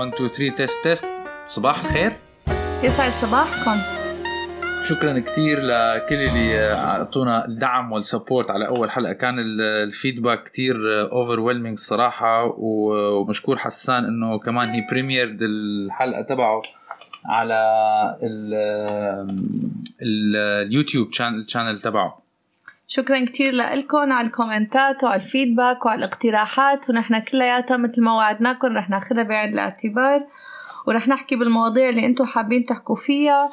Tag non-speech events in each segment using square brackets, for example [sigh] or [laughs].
1 2 3 test test صباح الخير. يسعد صباحكم. شكرا كثير لكل اللي أعطونا الدعم وال support على أول حلقة. كان ال feedback كثير over الصراحه ومشكور حسان إنه كمان هي premiere الحلقة تبعه على اليوتيوب channel تبعه. شكرا كتير لكم على الكومنتات وعلى ال feedback وعلى الاقتراحات ونحن كلياتها مثل ما وعدناكم رح ناخذها بعين الاعتبار ورح نحكي بالمواضيع اللي أنتم حابين تحكوا فيها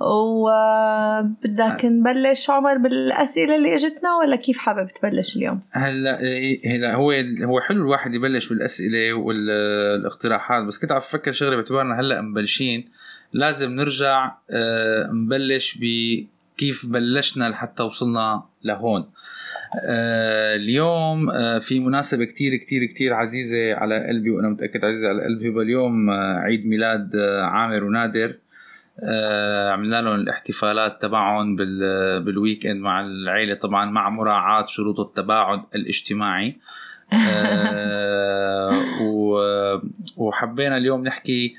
وبدك نبلش عمر بالأسئلة اللي إجتنا ولا كيف حابب تبلش اليوم؟ هلا هلا هو هو حلو الواحد يبلش بالأسئلة والاقتراحات بس كنت عم بفكر شغلة باعتبارنا هلا مبلشين لازم نرجع آه، نبلش بكيف بلشنا لحتى وصلنا لهون. آه اليوم آه في مناسبة كتير كتير كتير عزيزة على قلبي وأنا متأكد عزيزة على قلبي هو اليوم آه عيد ميلاد عامر ونادر. عملنا لهم الاحتفالات تبعهم بال weekend مع العيلة طبعا مع مراعاة شروط التباعد الاجتماعي. [laughs] وحبينا اليوم نحكي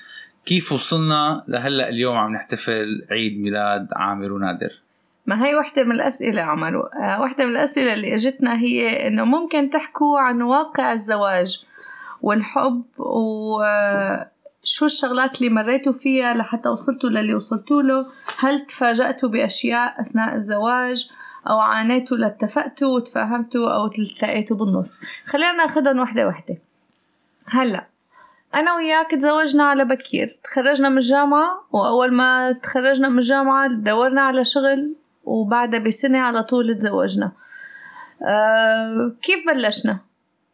كيف وصلنا لهلأ اليوم عم نحتفل عيد ميلاد عامر ونادر. ما هي وحدة من الأسئلة عمر. آه، وحدة من الأسئلة اللي إجتنا هي إنه ممكن تحكوا عن واقع الزواج والحب وشو الشغلات اللي مريتوا فيها لحتى وصلتوا للي وصلتوا له؟ هل تفاجأتوا بأشياء أثناء الزواج أو عانيتوا لاتفقتوا وتفاهمتوا أو تلتقيتوا بالنص؟ خلينا ناخدهم وحدة وحدة. هلأ أنا وياك تزوجنا على بكير. تخرجنا من الجامعة وأول ما تخرجنا من الجامعة دورنا على شغل وبعدها بسنة على طول تزوجنا أه كيف بلشنا؟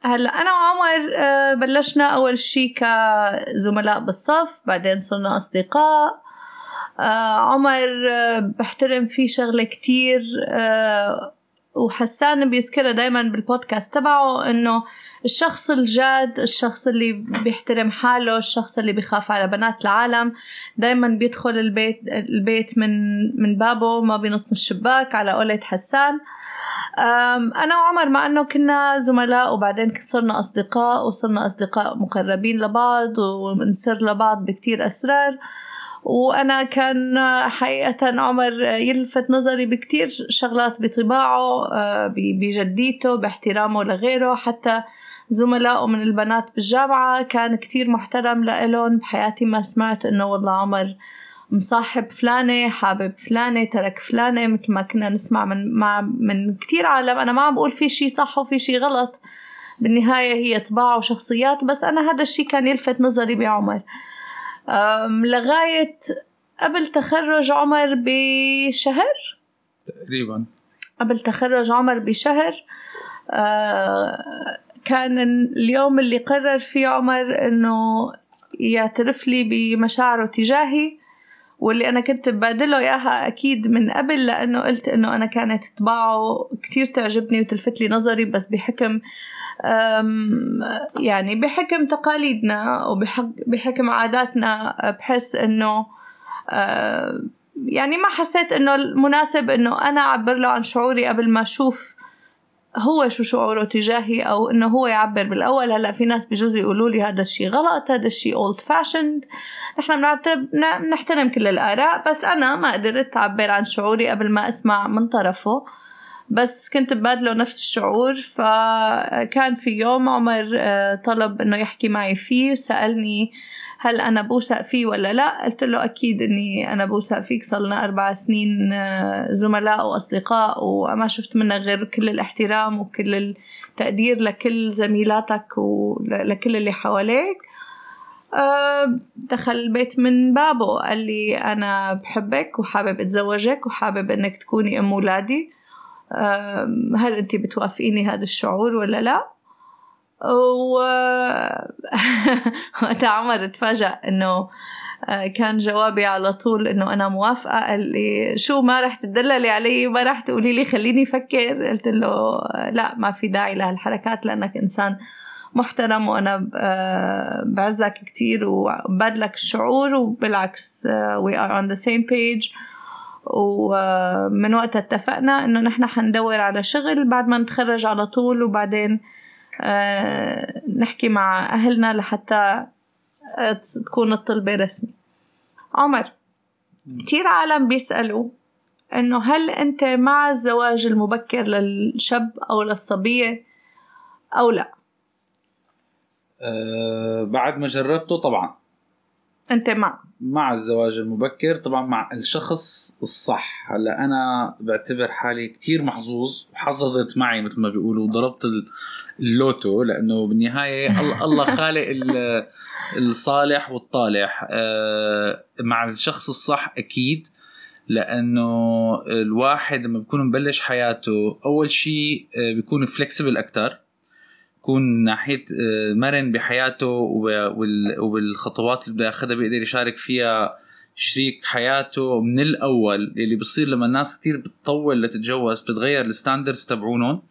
هلأ أنا وعمر أه بلشنا أول شي كزملاء بالصف بعدين صرنا أصدقاء أه عمر بحترم فيه شغلة كتير وحسان بيذكرها دايما بالبودكاست تبعه إنه الشخص الجاد الشخص اللي بيحترم حاله الشخص اللي بيخاف على بنات العالم. دايما بيدخل البيت البيت من من بابه ما بينط من الشباك على قولة حسان. أنا وعمر مع أنه كنا زملاء وبعدين صرنا أصدقاء وصرنا أصدقاء مقربين لبعض ونسر لبعض بكتير أسرار. وأنا كان حقيقة عمر يلفت نظري بكتير شغلات بطباعه آه، بجديته باحترامه لغيره حتى زملائه من البنات بالجامعة كان كتير محترم لإلهم بحياتي ما سمعت إنه والله عمر مصاحب فلانة حابب فلانة ترك فلانة مثل ما كنا نسمع من مع من كتير عالم. أنا ما عم بقول في شي صح وفي شي غلط بالنهاية هي طباع وشخصيات بس أنا هذا الشي كان يلفت نظري بعمر. لغاية قبل تخرج عمر بشهر؟ تقريبا. قبل تخرج عمر بشهر أه كان اليوم اللي قرر فيه عمر إنه يعترف لي بمشاعره تجاهي واللي أنا كنت ببادله إياها أكيد من قبل لأنه قلت إنه أنا كانت طباعه كتير تعجبني وتلفت لي نظري بس بحكم يعني بحكم تقاليدنا وبحكم عاداتنا بحس إنه يعني ما حسيت إنه المناسب إنه أنا أعبر له عن شعوري قبل ما أشوف هو شو شعوره تجاهي أو إنه هو يعبر بالأول. هلأ في ناس بجوز يقولوا لي هذا الشيء غلط هذا الشيء اولد فاشند نحن بنحترم كل الآراء بس أنا ما قدرت أعبر عن شعوري قبل ما أسمع من طرفه. بس كنت ببادله نفس الشعور. فكان في يوم عمر آه، طلب إنه يحكي معي فيه سألني هل أنا بوثق فيه ولا لا؟ قلت له أكيد إني أنا بوثق فيك صار لنا أربع سنين آه، زملاء وأصدقاء وما شفت منك غير كل الاحترام وكل التقدير لكل زميلاتك ولكل اللي حواليك. آه، دخل البيت من بابه قال لي أنا بحبك وحابب أتزوجك وحابب إنك تكوني أم ولادي. هل أنت بتوافقيني هذا الشعور ولا و [laughs] وقتها عمر تفاجأ إنه آه، كان جوابي على طول إنه أنا موافقة. قال لي شو ما رح تدللي علي ما رح تقولي لي خليني أفكر. قلت له لا ما في داعي لهالحركات لأنك إنسان محترم وأنا آه، بعزك كتير وبادلك الشعور وبالعكس آه، we are on the same page. ومن وقتها اتفقنا إنه نحن حندور على شغل بعد ما نتخرج على طول. وبعدين آه، نحكي مع أهلنا لحتى آه، تكون الطلبة رسمي. عمر كتير عالم بيسألوا إنه هل أنت مع الزواج المبكر للشاب أو للصبية أو لا؟ أه بعد ما جربته طبعا. أنت مع؟ مع الزواج المبكر طبعا مع الشخص الصح. هلأ أنا بعتبر حالي كتير محظوظ وحظظت معي مثل ما بيقولوا ضربت اللوتو لأنه بالنهاية الله خالق الصالح والطالح. أه مع الشخص الصح أكيد لأنه الواحد لما بيكون مبلش حياته أول شيء آه، بيكون فلكسبل أكثر يكون ناحية آه، مرن بحياته وبالخطوات اللي بده ياخذها بيقدر يشارك فيها شريك حياته من الأول. اللي بصير لما الناس كتير بتطول لتتجوز بتتغير الستاندردز تبعونهم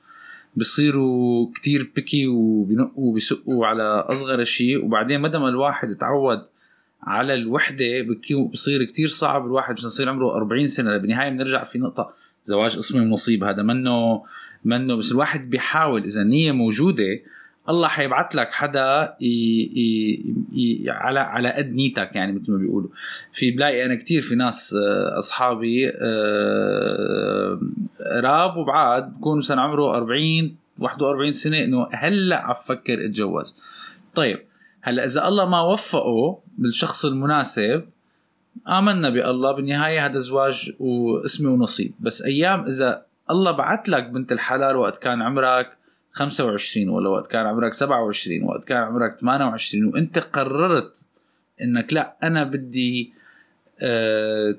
بصيروا كتير بيكي وبنقوا وبيسقوا على أصغر شيء. وبعدين مدى ما الواحد تعود على الوحدة بصير كتير صعب الواحد بس يصير عمره 40 سنة. بالنهايه بنرجع في نقطة زواج اسمه النصيب هذا منه منه بس الواحد بيحاول إذا النيه موجودة الله حيبعت لك حدا ي... ي... ي... على على قد نيتك يعني مثل ما بيقولوا. في بلاقي أنا كتير في ناس آه، أصحابي آه، راب وبعاد بكون مثلا عمره 40 41 سنة إنه هلأ عم فكر اتجوز. طيب هلأ إذا الله ما وفقه بالشخص المناسب آمنا بالله بالنهاية هذا زواج واسمي ونصيب. بس أيام إذا الله بعت لك بنت الحلال وقت كان عمرك 25 ولا وقت كان عمرك 27 وقت كان عمرك 28 وانت قررت انك لا أنا بدي آه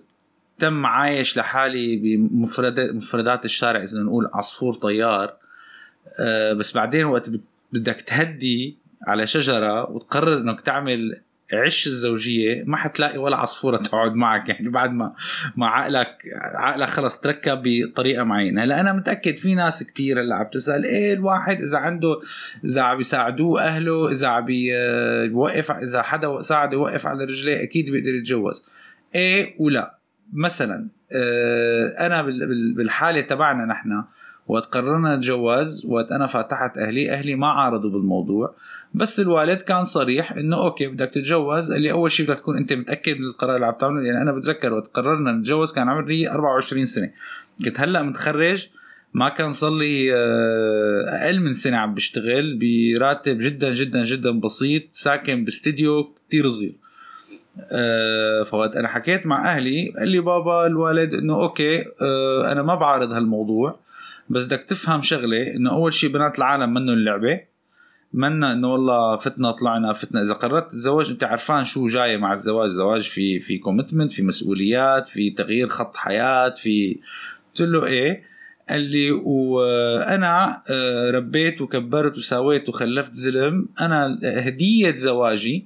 تم عايش لحالي بمفردات مفردات الشارع إذا نقول عصفور طيار آه بس بعدين وقت بدك تهدي على شجرة وتقرر إنك تعمل عش الزوجية ما حتلاقي ولا عصفورة تقعد معك. يعني بعد ما ما عقلك عقلك خلص تركب بطريقة معينة. هلا أنا متأكد في ناس كثير هلا عم تسأل إيه الواحد إذا عنده إذا عم يساعدوه أهله إذا عم بيوقف إذا حدا ساعده يوقف على رجليه أكيد بيقدر يتجوز. إيه ولا. مثلا آه، أنا بالحالة تبعنا نحن وقت قررنا نتجوز وقت أنا فتحت أهلي أهلي ما عارضوا بالموضوع. بس الوالد كان صريح إنه okay بدك تتجوز. اللي أول شيء بدك تكون أنت متأكد من القرار اللي عم تعمله يعني أنا بتذكر وقت قررنا نتجوز كان عمري 24 سنة. كنت هلأ متخرج ما كان صار لي آه، أقل من سنة عم بشتغل براتب جدا جدا جدا بسيط ساكن باستديو كتير صغير. أه فوقت أنا حكيت مع أهلي قال لي بابا الوالد إنه okay أه أنا ما بعارض هالموضوع بس بدك تفهم شغلة إنه أول شيء بنات العالم منه اللعبة. منا إنه والله فتنا طلعنا فتنا إذا قررت تتزوج أنت عرفان شو جاي مع الزواج. زواج في في كوميتمنت في مسؤوليات في تغيير خط حياة في قلت له إيه؟ قال لي وأنا آه، ربيت وكبرت وسويت وخلفت زلم. أنا هدية زواجي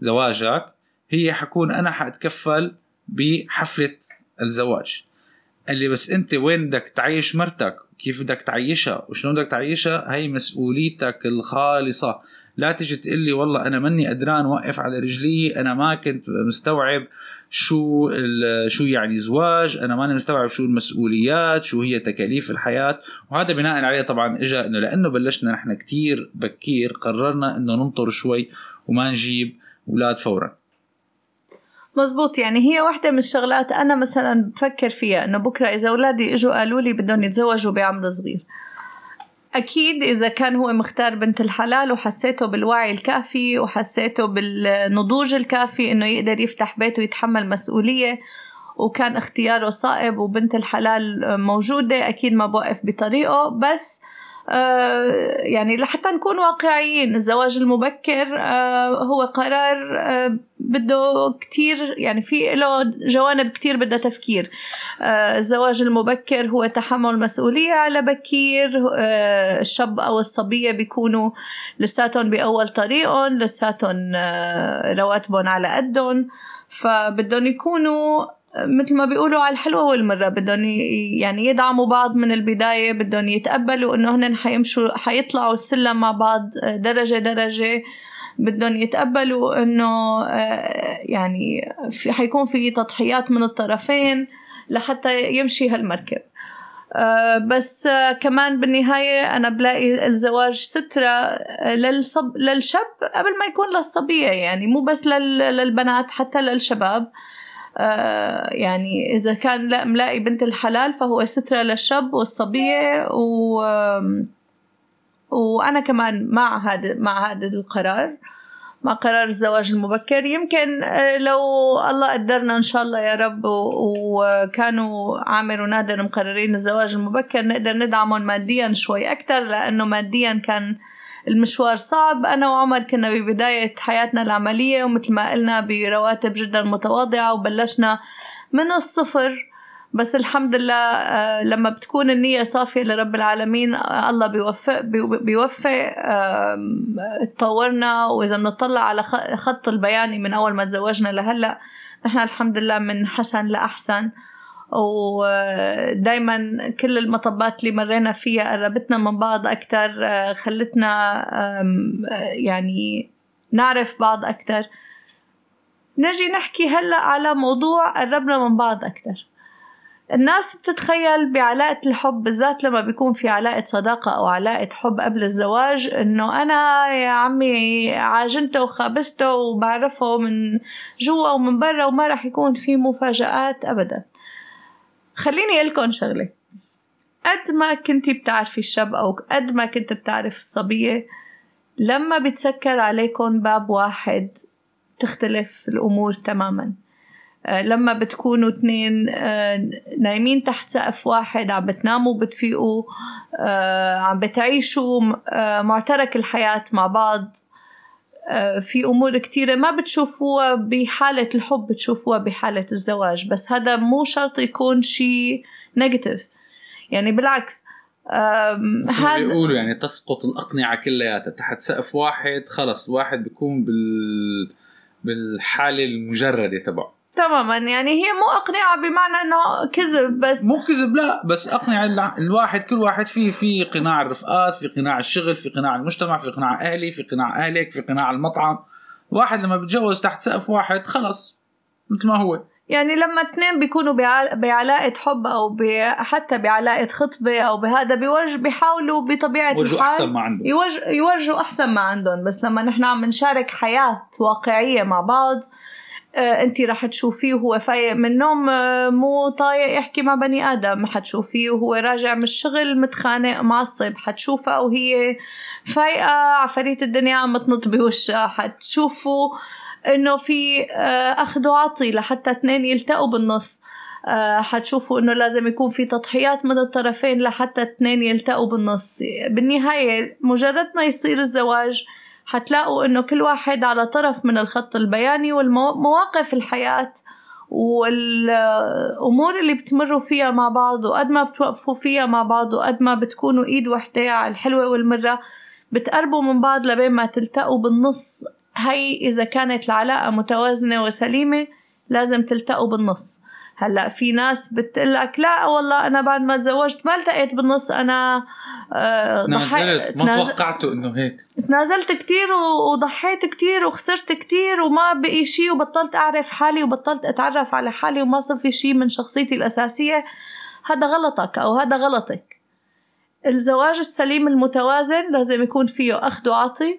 زواجك هي حكون أنا حأتكفل بحفلة الزواج. قال لي بس أنت وين بدك تعيش مرتك؟ كيف بدك تعيشها وشلون بدك تعيشها هي مسؤوليتك الخالصة. لا تجي تقول لي والله أنا ماني قدران اوقف على رجلي أنا ما كنت مستوعب شو شو يعني زواج أنا ماني مستوعب شو المسؤوليات شو هي تكاليف الحياة. وهذا بناء عليه طبعا اجى إنه لأنه بلشنا نحن كتير بكير قررنا إنه ننطر شوي وما نجيب أولاد فورا. مزبوط. يعني هي واحدة من الشغلات أنا مثلا بفكر فيها إنه بكرة إذا أولادي إجوا قالوا لي بدهم يتزوجوا بعمر صغير. أكيد إذا كان هو مختار بنت الحلال وحسيته بالوعي الكافي وحسيته بالنضوج الكافي إنه يقدر يفتح بيت ويتحمل مسؤولية وكان اختياره صائب وبنت الحلال موجودة أكيد ما بوقف بطريقه. بس آه، يعني لحتى نكون واقعيين الزواج المبكر آه، هو قرار آه، بده كتير يعني في له جوانب كتير بدها تفكير. الزواج المبكر هو تحمل مسؤولية على بكير الشاب أو الصبية بيكونوا لساتهم بأول طريقهم لساتهم رواتبهم على قدهم. فبدهم يكونوا مثل ما بيقولوا على الحلوة والمرة بدهم يعني يدعموا بعض من البداية بدهم يتقبلوا إنه هن حيمشوا حيطلعوا السلم مع بعض درجة درجة. بدهم يتقبلوا إنه آه، يعني في حيكون في تضحيات من الطرفين لحتى يمشي هالمركب. آه، بس آه، كمان بالنهاية أنا بلاقي الزواج سترة للصب للشاب قبل ما يكون للصبية يعني مو بس للبنات حتى للشباب. يعني إذا كان لا ملاقي بنت الحلال فهو سترة للشاب والصبية و وأنا كمان مع هذا مع هذا القرار مع قرار الزواج المبكر. يمكن آه، لو الله قدرنا إن شاء الله يا رب وكانوا عامر ونادر مقررين الزواج المبكر نقدر ندعمهم ماديا شوي أكتر لأنه ماديا كان المشوار صعب. أنا وعمر كنا ببداية حياتنا العملية ومثل ما قلنا برواتب جدا متواضعة وبلشنا من الصفر. بس الحمد لله آه، لما بتكون النية صافية لرب العالمين آه، الله بيوفق بيوفق تطورنا. وإذا بنطلع على خط البياني من أول ما تزوجنا لهلأ نحن الحمد لله من حسن لأحسن. ودايما كل المطبات اللي مرينا فيها قربتنا من بعض أكتر آه، خلتنا يعني نعرف بعض أكتر. نجي نحكي هلأ على موضوع قربنا من بعض أكتر. الناس بتتخيل بعلاقة الحب بالذات لما بيكون في علاقة صداقة أو علاقة حب قبل الزواج إنه أنا يا عمي عاجنته وخابسته وبعرفه من جوا ومن برا وما رح يكون في مفاجآت أبدا. خليني أقولكن شغلة. قد ما كنتي بتعرفي الشاب أو قد ما كنت بتعرف الصبية لما بتسكر عليكم باب واحد تختلف الأمور تماماً. آه، لما بتكونوا اثنين آه، نايمين تحت سقف واحد عم بتناموا بتفيقوا آه، عم بتعيشوا معترك الحياة مع بعض. في أمور كتيرة ما بتشوفوها بحالة الحب بتشوفوها بحالة الزواج بس هذا مو شرط يكون شيء نيجاتيف يعني بالعكس هذا بيقولوا يعني تسقط الأقنعة كلياتها. تحت سقف واحد خلص الواحد بيكون بال بالحالة المجردة تبعه. تماما. يعني هي مو أقنعة بمعنى إنه كذب بس. مو كذب لا بس أقنع الواحد كل واحد في في قناع الرفقات في قناع الشغل في قناع المجتمع في قناع أهلي في قناع أهلك في قناع المطعم. واحد لما بتجوز تحت سقف واحد خلص مثل ما هو. يعني لما اثنين بيكونوا بعلاقة حب أو حتى بعلاقة خطبة أو بهذا بيورج بيحاولوا بطبيعة الحال أحسن ما عندهم. يورجوا أحسن ما عندهم. بس لما نحن عم نشارك حياة واقعية مع بعض انت رح تشوفيه وهو فايق من النوم آه، مو طايق يحكي مع بني آدم. حتشوفيه وهو راجع من الشغل متخانق معصب حتشوفها وهي فايقة عفاريت الدنيا عم تنط بوشها. حتشوفوا إنه في آه، أخذ وعطي لحتى اثنين يلتقوا بالنص. حتشوفوا إنه لازم يكون في تضحيات من الطرفين لحتى اثنين يلتقوا بالنص. بالنهاية مجرد ما يصير الزواج حتلاقوا إنه كل واحد على طرف من الخط البياني والمواقف الحياة والأمور اللي بتمروا فيها مع بعض وقد ما بتوقفوا فيها مع بعض وقد ما بتكونوا إيد وحدة على الحلوة والمرة بتقربوا من بعض لبين ما تلتقوا بالنص. هي إذا كانت العلاقة متوازنة وسليمة لازم تلتقوا بالنص. هلا في ناس بتقلك لا والله أنا بعد ما تزوجت ما التقيت بالنص أنا آه تنازلت ما توقعته إنه هيك. تنازلت كتير وضحيت كتير وخسرت كتير وما بقي شيء وبطلت أعرف حالي وبطلت أتعرف على حالي وما صار في شيء من شخصيتي الأساسية. هذا غلطك أو هذا غلطك. الزواج السليم المتوازن لازم يكون فيه أخذ وعطي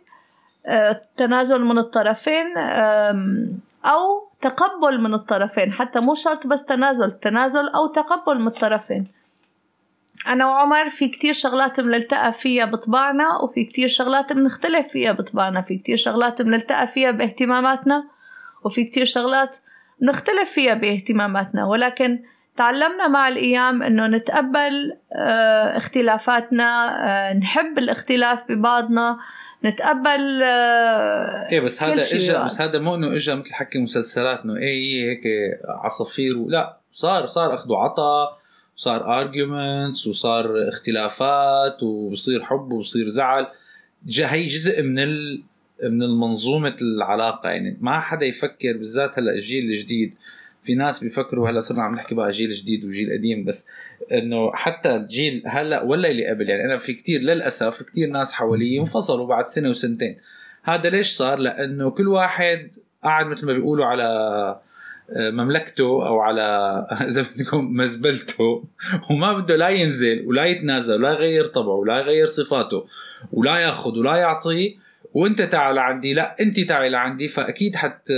آه، تنازل من الطرفين أو تقبل من الطرفين حتى مو شرط بس تنازل تنازل أو تقبل من الطرفين. أنا وعمر في كتير شغلات بنلتقى فيها بطباعنا وفي كتير شغلات بنختلف فيها بطباعنا في كتير شغلات بنلتقى فيها باهتماماتنا وفي كتير شغلات بنختلف فيها باهتماماتنا. ولكن تعلمنا مع الأيام إنه نتقبل آه اختلافاتنا آه نحب الاختلاف ببعضنا. نتقبل آه، إيه بس هذا اجى بس هذا مو انه اجى مثل حكي مسلسلات انه إيه هيك عصافير لا صار صار أخذ وعطا صار ارجيومنتس وصار اختلافات وبصير حب وبصير زعل. هي جزء من ال من المنظومة العلاقة. يعني ما حدا يفكر بالذات هلأ الجيل الجديد. في ناس بيفكروا هلأ صرنا عم نحكي بقى جيل جديد وجيل قديم بس إنه حتى الجيل هلا ولا اللي قبل يعني أنا في كتير للأسف كتير ناس حوالي انفصلوا بعد سنة وسنتين. هذا ليش صار؟ لأنه كل واحد قاعد مثل ما بيقولوا على آه، مملكته أو على [laughs] اذا بدكم مزبلته وما بده لا ينزل ولا يتنازل ولا يغير طبعه ولا يغير صفاته ولا ياخذ ولا يعطي وانت تعال عندي لا انت تعال لعندي فأكيد حت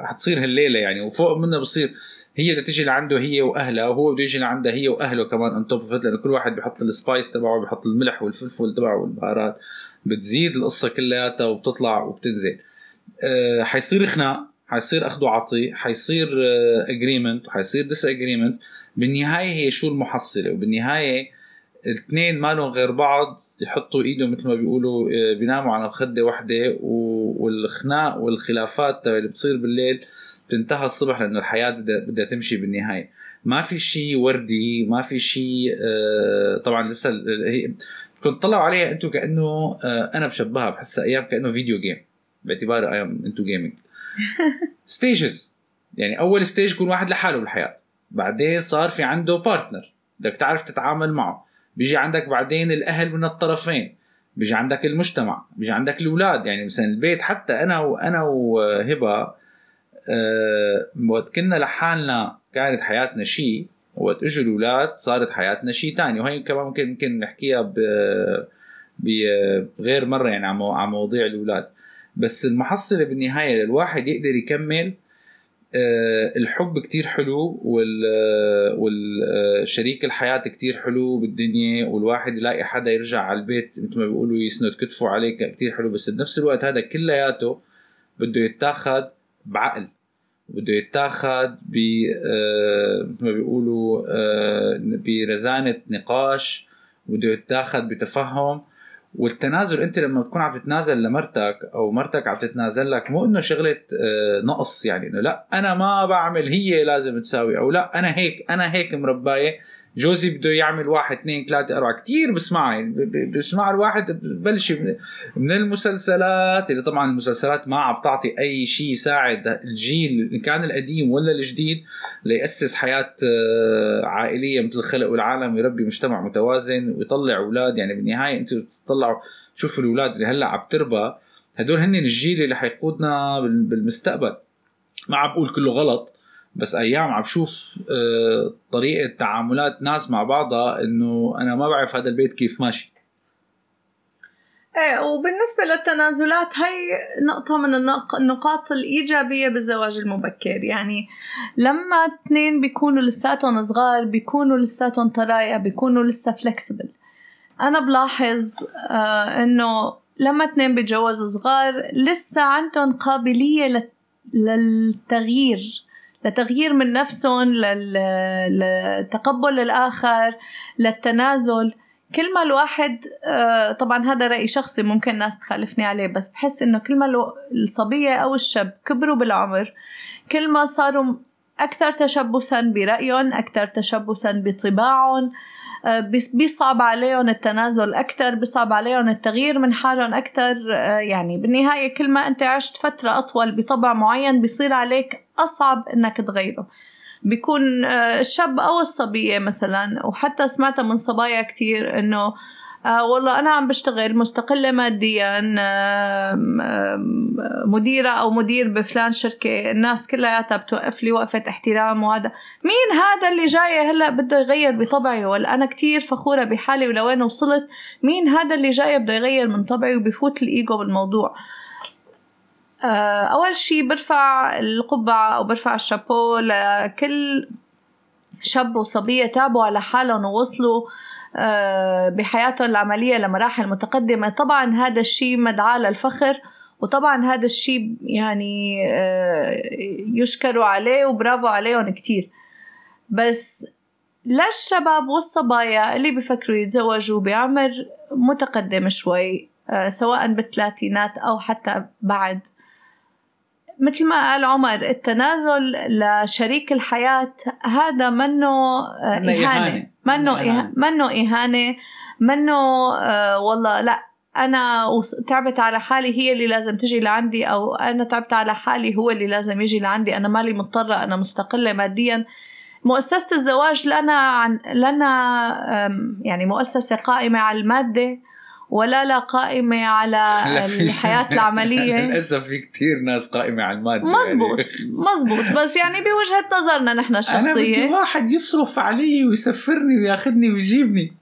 حتصير هالليلة يعني وفوق منها بصير هي بدها تيجي لعنده هي وأهلها وهو بده يجي لعندها هي وأهله كمان on top لأنه كل واحد بحط ال spice تبعه بحط الملح والفلفل تبعه والبهارات. بتزيد القصة كلياتها وبتطلع وبتنزل. أه حيصير خناق حيصير أخذ وعطي حيصير agreement آه، وحيصير disagreement بالنهاية هي شو المحصلة؟ وبالنهاية الاثنين ما لهم غير بعض يحطوا ايدهم مثل ما بيقولوا آه، بيناموا على خده واحدة والخناق والخلافات اللي بتصير بالليل بتنتهى الصبح لأنه الحياة بدها بدها تمشي بالنهاية. ما في شيء وردي ما في شيء آه، طبعا لسه هي كنت طلعوا عليها أنتم كأنه أنا بشبهها بحسها أيام كأنه video game باعتبار أيام أنتم gaming stages يعني أول stage يكون واحد لحاله بالحياة. بعدين صار في عنده partner بدك تعرف تتعامل معه. بيجي عندك بعدين الأهل من الطرفين. بيجي عندك المجتمع. بيجي عندك الأولاد. يعني مثلا البيت حتى أنا وأنا وهبة وقت كنا لحالنا كانت حياتنا شيء وقت اجوا الأولاد صارت حياتنا شيء ثاني وهي كمان ممكن ممكن نحكيها بغير مرة يعني عن مواضيع الأولاد. بس المحصلة بالنهاية للواحد يقدر يكمل آه، الحب كتير حلو والشريك الحياة كتير حلو بالدنيا والواحد يلاقي حدا يرجع على البيت مثل ما بيقولوا يسند كتفه عليك كتير حلو. بس بنفس الوقت هذا كلياته بده يتاخد بعقل. بده يتاخد ب آه، مثل ما بيقولوا آه، برزانة نقاش بده يتاخد بتفهم. والتنازل انت لما تكون عم تتنازل لمرتك أو مرتك عم تتنازل لك مو إنه شغلة آه، نقص يعني إنه لا أنا ما بعمل هي لازم تساوي أو لا أنا هيك أنا هيك مرباية. جوزي بده يعمل واحد اثنين ثلاثة أربعة. كثير بسمعها يعني بسمع الواحد ببلش من المسلسلات اللي طبعا المسلسلات ما عم تعطي أي شيء يساعد الجيل إن كان القديم ولا الجديد ليأسس حياة آه، عائلية مثل الخلق والعالم ويربي مجتمع متوازن ويطلع أولاد. يعني بالنهاية أنتم تطلعوا شوفوا الأولاد اللي هلأ عم تربى هدول هن الجيل اللي حيقودنا بالمستقبل. ما عم بقول كله غلط بس أيام عم بشوف آه، طريقة تعاملات ناس مع بعضها إنه أنا ما بعرف هذا البيت كيف ماشي. إيه وبالنسبة للتنازلات هي نقطة من النقاط الإيجابية بالزواج المبكر. يعني لما اثنين بيكونوا لساتهم صغار بيكونوا لساتهم طرايا بيكونوا لسه فلكسبل أنا بلاحظ آه إنه لما اثنين بيتجوزوا صغار لسه عندهم قابلية للتغيير. لتغيير من نفسهم للتقبل الآخر للتنازل. كل ما الواحد آه، طبعا هذا رأي شخصي ممكن ناس تخالفني عليه بس بحس إنه كل ما الصبية أو الشاب كبروا بالعمر كل ما صاروا أكثر تشبثا برأيهم أكثر تشبثا بطباعهم بيصعب عليهم التنازل أكثر بيصعب عليهم التغيير من حالهم أكثر آه، يعني بالنهاية كل ما أنت عشت فترة أطول بطبع معين بيصير عليك أصعب إنك تغيره. بيكون آه، الشاب أو الصبية مثلا وحتى سمعتها من صبايا كتير إنه آه والله أنا عم بشتغل مستقلة ماديا مديرة أو مدير بفلان شركة. الناس كلياتها بتوقف لي وقفة احترام وهذا. مين هذا اللي جاي هلأ بده يغير بطبعي؟ ولا أنا كتير فخورة بحالي ولوين وصلت. مين هذا اللي جاي بده يغير من طبعي وبفوت الإيجو بالموضوع؟ آه أول شي برفع القبعة أو برفع الشابو لكل شاب وصبية تعبوا على حالهم ووصلوا. آه، بحياتهم العملية لمراحل متقدمة. طبعا هذا الشيء مدعاة للفخر وطبعا هذا الشيء يعني آه، يشكروا عليه وبرافو عليهم كتير. بس للشباب والصبايا اللي بفكروا يتزوجوا بعمر متقدم شوي آه، سواء بالثلاثينات أو حتى بعد. مثل ما قال عمر التنازل لشريك الحياة هذا منه إهانة. منه إهانة منه إهانة منه آه والله لا أنا تعبت على حالي هي اللي لازم تجي لعندي أو أنا تعبت على حالي هو اللي لازم يجي لعندي أنا مالي مضطرة أنا مستقلة ماديا. مؤسسة الزواج لنا عن لنا يعني مؤسسة قائمة على المادة. ولا لا قائمة على [laughs] الحياة العملية. [laughs] للأسف في كتير ناس قائمة على المادة مزبوط يعني. مزبوط بس يعني بوجهة نظرنا نحن الشخصية أنا بدي واحد يصرف علي ويسفرني وياخذني ويجيبني.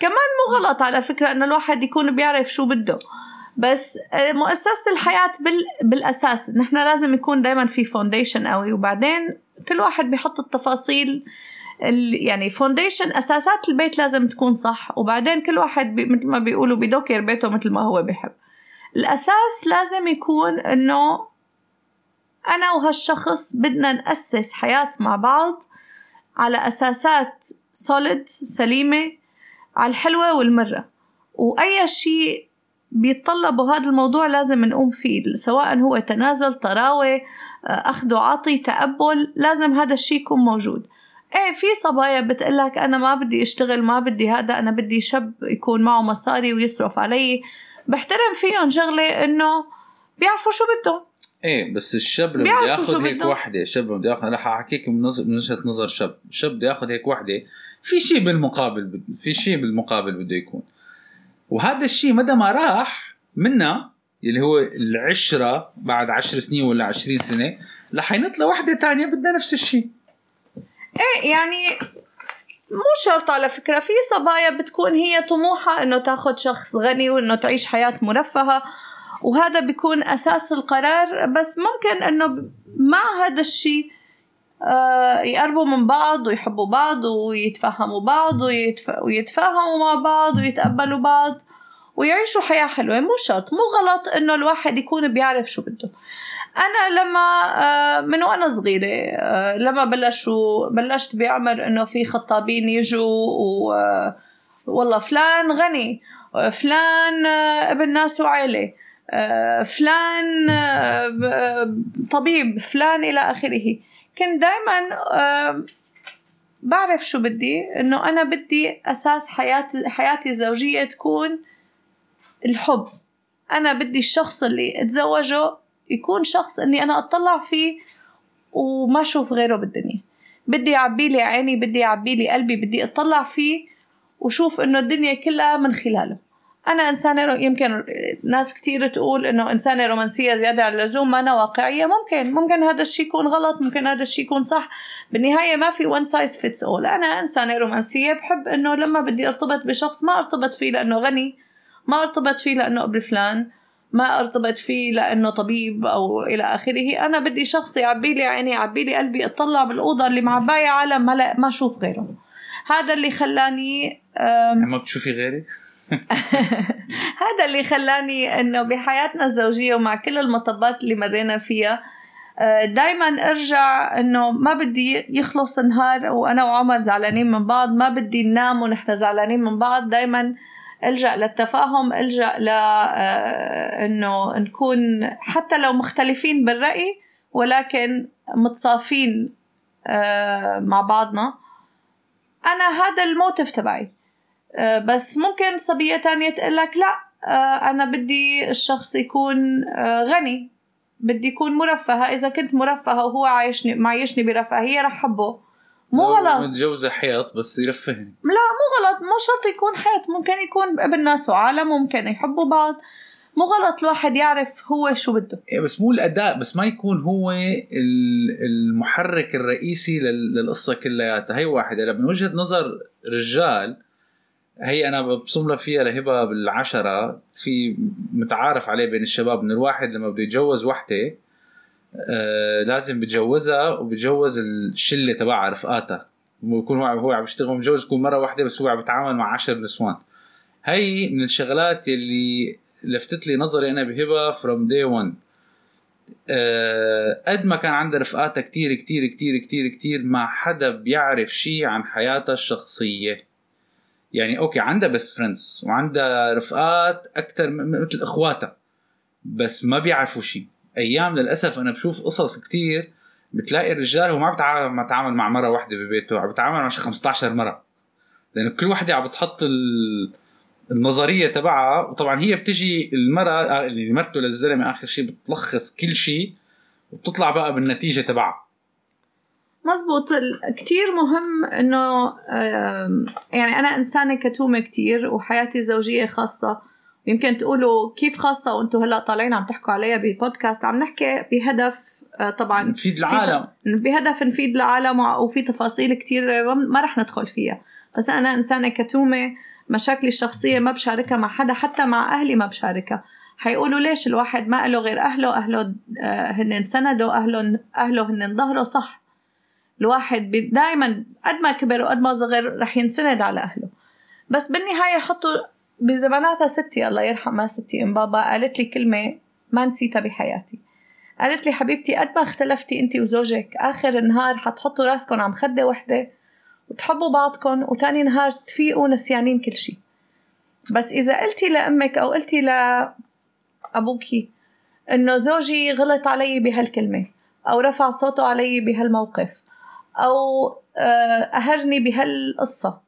كمان مو غلط على فكرة إنه الواحد يكون بيعرف شو بده. بس آه، مؤسسة الحياة بال... بالأساس نحن لازم يكون دايما في فونديشن قوي وبعدين كل واحد بيحط التفاصيل يعني foundation أساسات البيت لازم تكون صح وبعدين كل واحد بي مثل ما بيقولوا بديكور بيته مثل ما هو بيحب. الأساس لازم يكون إنه أنا وهالشخص بدنا نأسس حياة مع بعض على أساسات solid سليمة على الحلوة والمرة. وأي شيء بيتطلبوا هذا الموضوع لازم نقوم فيه سواء هو تنازل طراوة أخذ وعطي تقبل لازم هذا الشيء يكون موجود. إيه في صبايا بتقلك أنا ما بدي أشتغل ما بدي هذا أنا بدي شاب يكون معه مصاري ويصرف علي. بحترم فيهم شغلة إنه بيعرفوا شو بدهم. إيه بس الشاب لما بده ياخذ هيك وحدة الشاب لما بده ياخذ رح أحكيك من وجهة نظر شاب الشاب بده ياخذ هيك وحدة في شيء بالمقابل في شيء بالمقابل بده يكون. وهذا الشيء مدى ما راح منا اللي هو العشرة بعد عشر سنين ولا عشرين سنة رح ينطلع وحدة تانية بدها نفس الشيء إيه يعني مو شرط على فكرة. في صبايا بتكون هي طموحها إنه تاخد شخص غني وإنه تعيش حياة مرفهة وهذا بيكون أساس القرار. بس ممكن إنه مع هذا الشيء آه يقربوا من بعض ويحبوا بعض ويتفهموا بعض ويتف... ويتفاهموا مع بعض ويتقبلوا بعض ويعيشوا حياة حلوة. مو شرط مو غلط إنه الواحد يكون بيعرف شو بده. أنا لما آه، من وأنا صغيرة آه، لما بلشوا بلشت بعمر إنه في خطابين يجوا و آه، والله فلان غني فلان ابن ناس وعيلة فلان طبيب فلان إلى آخره. كنت دائما بعرف شو بدي إنه أنا بدي أساس حياتي حياتي الزوجية تكون الحب. أنا بدي الشخص اللي اتزوجه يكون شخص إني أنا أطلع فيه وما أشوف غيره بالدنيا. بدي يعبي لي عيني بدي يعبي لي قلبي بدي أطلع فيه وشوف إنه الدنيا كلها من خلاله. أنا إنسانة يمكن ناس كتير تقول إنه إنسانة رومانسية زيادة عن اللزوم ما أنا واقعية. ممكن ممكن هذا الشيء يكون غلط ممكن هذا الشيء يكون صح. بالنهاية ما في one size fits all أنا إنسانة رومانسية بحب إنه لما بدي أرتبط بشخص ما أرتبط فيه لأنه غني ما أرتبط فيه لأنه ابن فلان. ما ارتبط فيه لأنه طبيب أو إلى اخره. أنا بدي شخص يعبي لي عيني يعبي لي قلبي اطلع بالاوضه اللي معبايه عالم ما ما أشوف غيره. هذا اللي خلاني ما بتشوفي غيري؟ [laughs] هذا اللي خلاني إنه بحياتنا الزوجية ومع كل المطبات اللي مرينا فيها آه، دايما أرجع إنه ما بدي يخلص نهار وأنا وعمر زعلانين من بعض ما بدي ننام ونحن زعلانين من بعض. دايما ألجأ للتفاهم ألجأ ل آه، نكون حتى لو مختلفين بالرأي ولكن متصافين آه، مع بعضنا. أنا هذا الموتف تبعي. آه، بس ممكن صبية تانية تقول لك لا أنا بدي الشخص يكون غني. بدي يكون مرفهة إذا كنت مرفهة وهو عايشني معيشني برفاهية رح حبه. مو غلط. متجوزة حيط بس يرفهني. لا مو غلط. مو شرط يكون حيط. ممكن يكون ابن ناس وعالم ممكن يحبوا بعض. مو غلط الواحد يعرف هو شو بده. إيه بس مو الأداء بس ما يكون هو المحرك الرئيسي للقصة كلياتها. هي واحدة. هلا من وجهة نظر رجال هي أنا ببصم لها فيها لهبة بالعشرة. في متعارف عليه بين الشباب ان الواحد لما بده يتجوز وحدة آه لازم بتجوزها وبتجوز الشلة تبعها رفقاتها. بيكون هو هو عم يشتغل متجوز يكون مرة واحدة بس هو عم بيتعامل مع عشر نسوان. هي من الشغلات اللي لفتت لي نظري أنا بهبة from day 1 قد ما كان عندها رفقاتها كتير كتير كتير كتير كتير ما حدا بيعرف شيء عن حياتها الشخصية. يعني okay عندها best friends وعندها رفقات أكثر مثل إخواتها بس ما بيعرفوا شيء أيام للأسف أنا بشوف قصص كتير بتلاقي الرجال هو ما بتعامل ما بتعامل مع مرة واحدة ببيته عم بتعامل مع 15 مرة. لأنه كل وحدة عم بتحط النظرية تبعها وطبعا هي بتجي المرأة اللي مرته للزلمة آخر شيء بتلخص كل شيء وبتطلع بقى بالنتيجة تبعها. مزبوط. كتير مهم إنه يعني أنا إنسانة كتومة كتير وحياتي الزوجية خاصة يمكن تقولوا كيف خاصة وأنتم هلأ طالعين عم تحكوا عليها ببودكاست. عم نحكي بهدف آه، طبعا نفيد العالم. بهدف نفيد العالم وفي تفاصيل كتير ما رح ندخل فيها. بس أنا إنسانة كتومة مشاكلي الشخصية ما بشاركها مع حدا حتى مع أهلي ما بشاركها. حيقولوا ليش الواحد ما له غير أهله؟ أهله آه، هن سنده أهله أهله هن ظهره صح. الواحد دائما قد ما كبر وقد ما صغر رح ينسند على أهله. بس بالنهاية حطوا بزماناتها ستي الله يرحمها ستي أم بابا قالت لي كلمة ما نسيتها بحياتي. قالت لي حبيبتي قد ما اختلفتي انت وزوجك آخر النهار حتحطوا راسكم على مخدة وحدة وتحبوا بعضكم وتاني نهار تفيقوا نسيانين كل شيء بس إذا قلتي لأمك أو قلتي لابوكي إنه زوجي غلط علي بهالكلمة أو رفع صوته علي بهالموقف أو آه، أهرني بهالقصة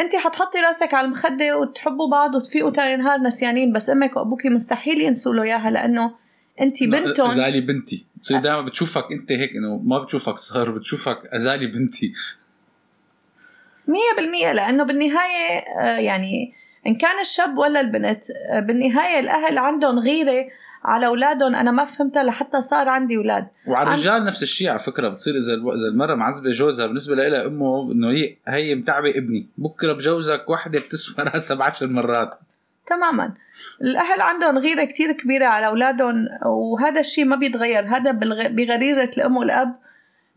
انت حتحطي راسك على المخدة وتحبوا بعض وتفيقوا تاني نهار نسيانين بس أمك وأبوكي مستحيل ينسوا له إياها لأنه انت بنتهم. أزالي بنتي. بتصير دائما بتشوفك أنت هيك إنه ما بتشوفك صغير بتشوفك أزالي بنتي. مية بالمية لأنه بالنهاية آه، يعني إن كان الشاب ولا البنت آه، بالنهاية الأهل عندهم غيرة على أولادهم. أنا ما فهمتها لحتى صار عندي أولاد. وعلى الرجال عن... نفس الشيء على فكرة. بتصير إذا إذا المره معذبه جوزها بالنسبة لها أمه إنه هي هي متعبة ابني. بكرة بجوزك وحدة بتسوى راسها بعشر مرات. تماما. الأهل عندهم غيرة كتير كبيرة على أولادهم وهذا الشيء ما بيتغير. هذا بغريزة الأم والأب.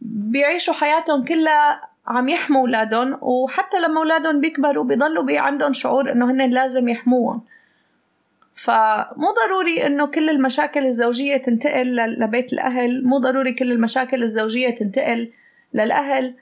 بيعيشوا حياتهم كلها عم يحموا أولادهم وحتى لما أولادهم بيكبروا بيضلوا عندهم شعور إنه هن لازم يحموهم. فمو ضروري إنه كل المشاكل الزوجية تنتقل لبيت الأهل مو ضروري كل المشاكل الزوجية تنتقل للأهل.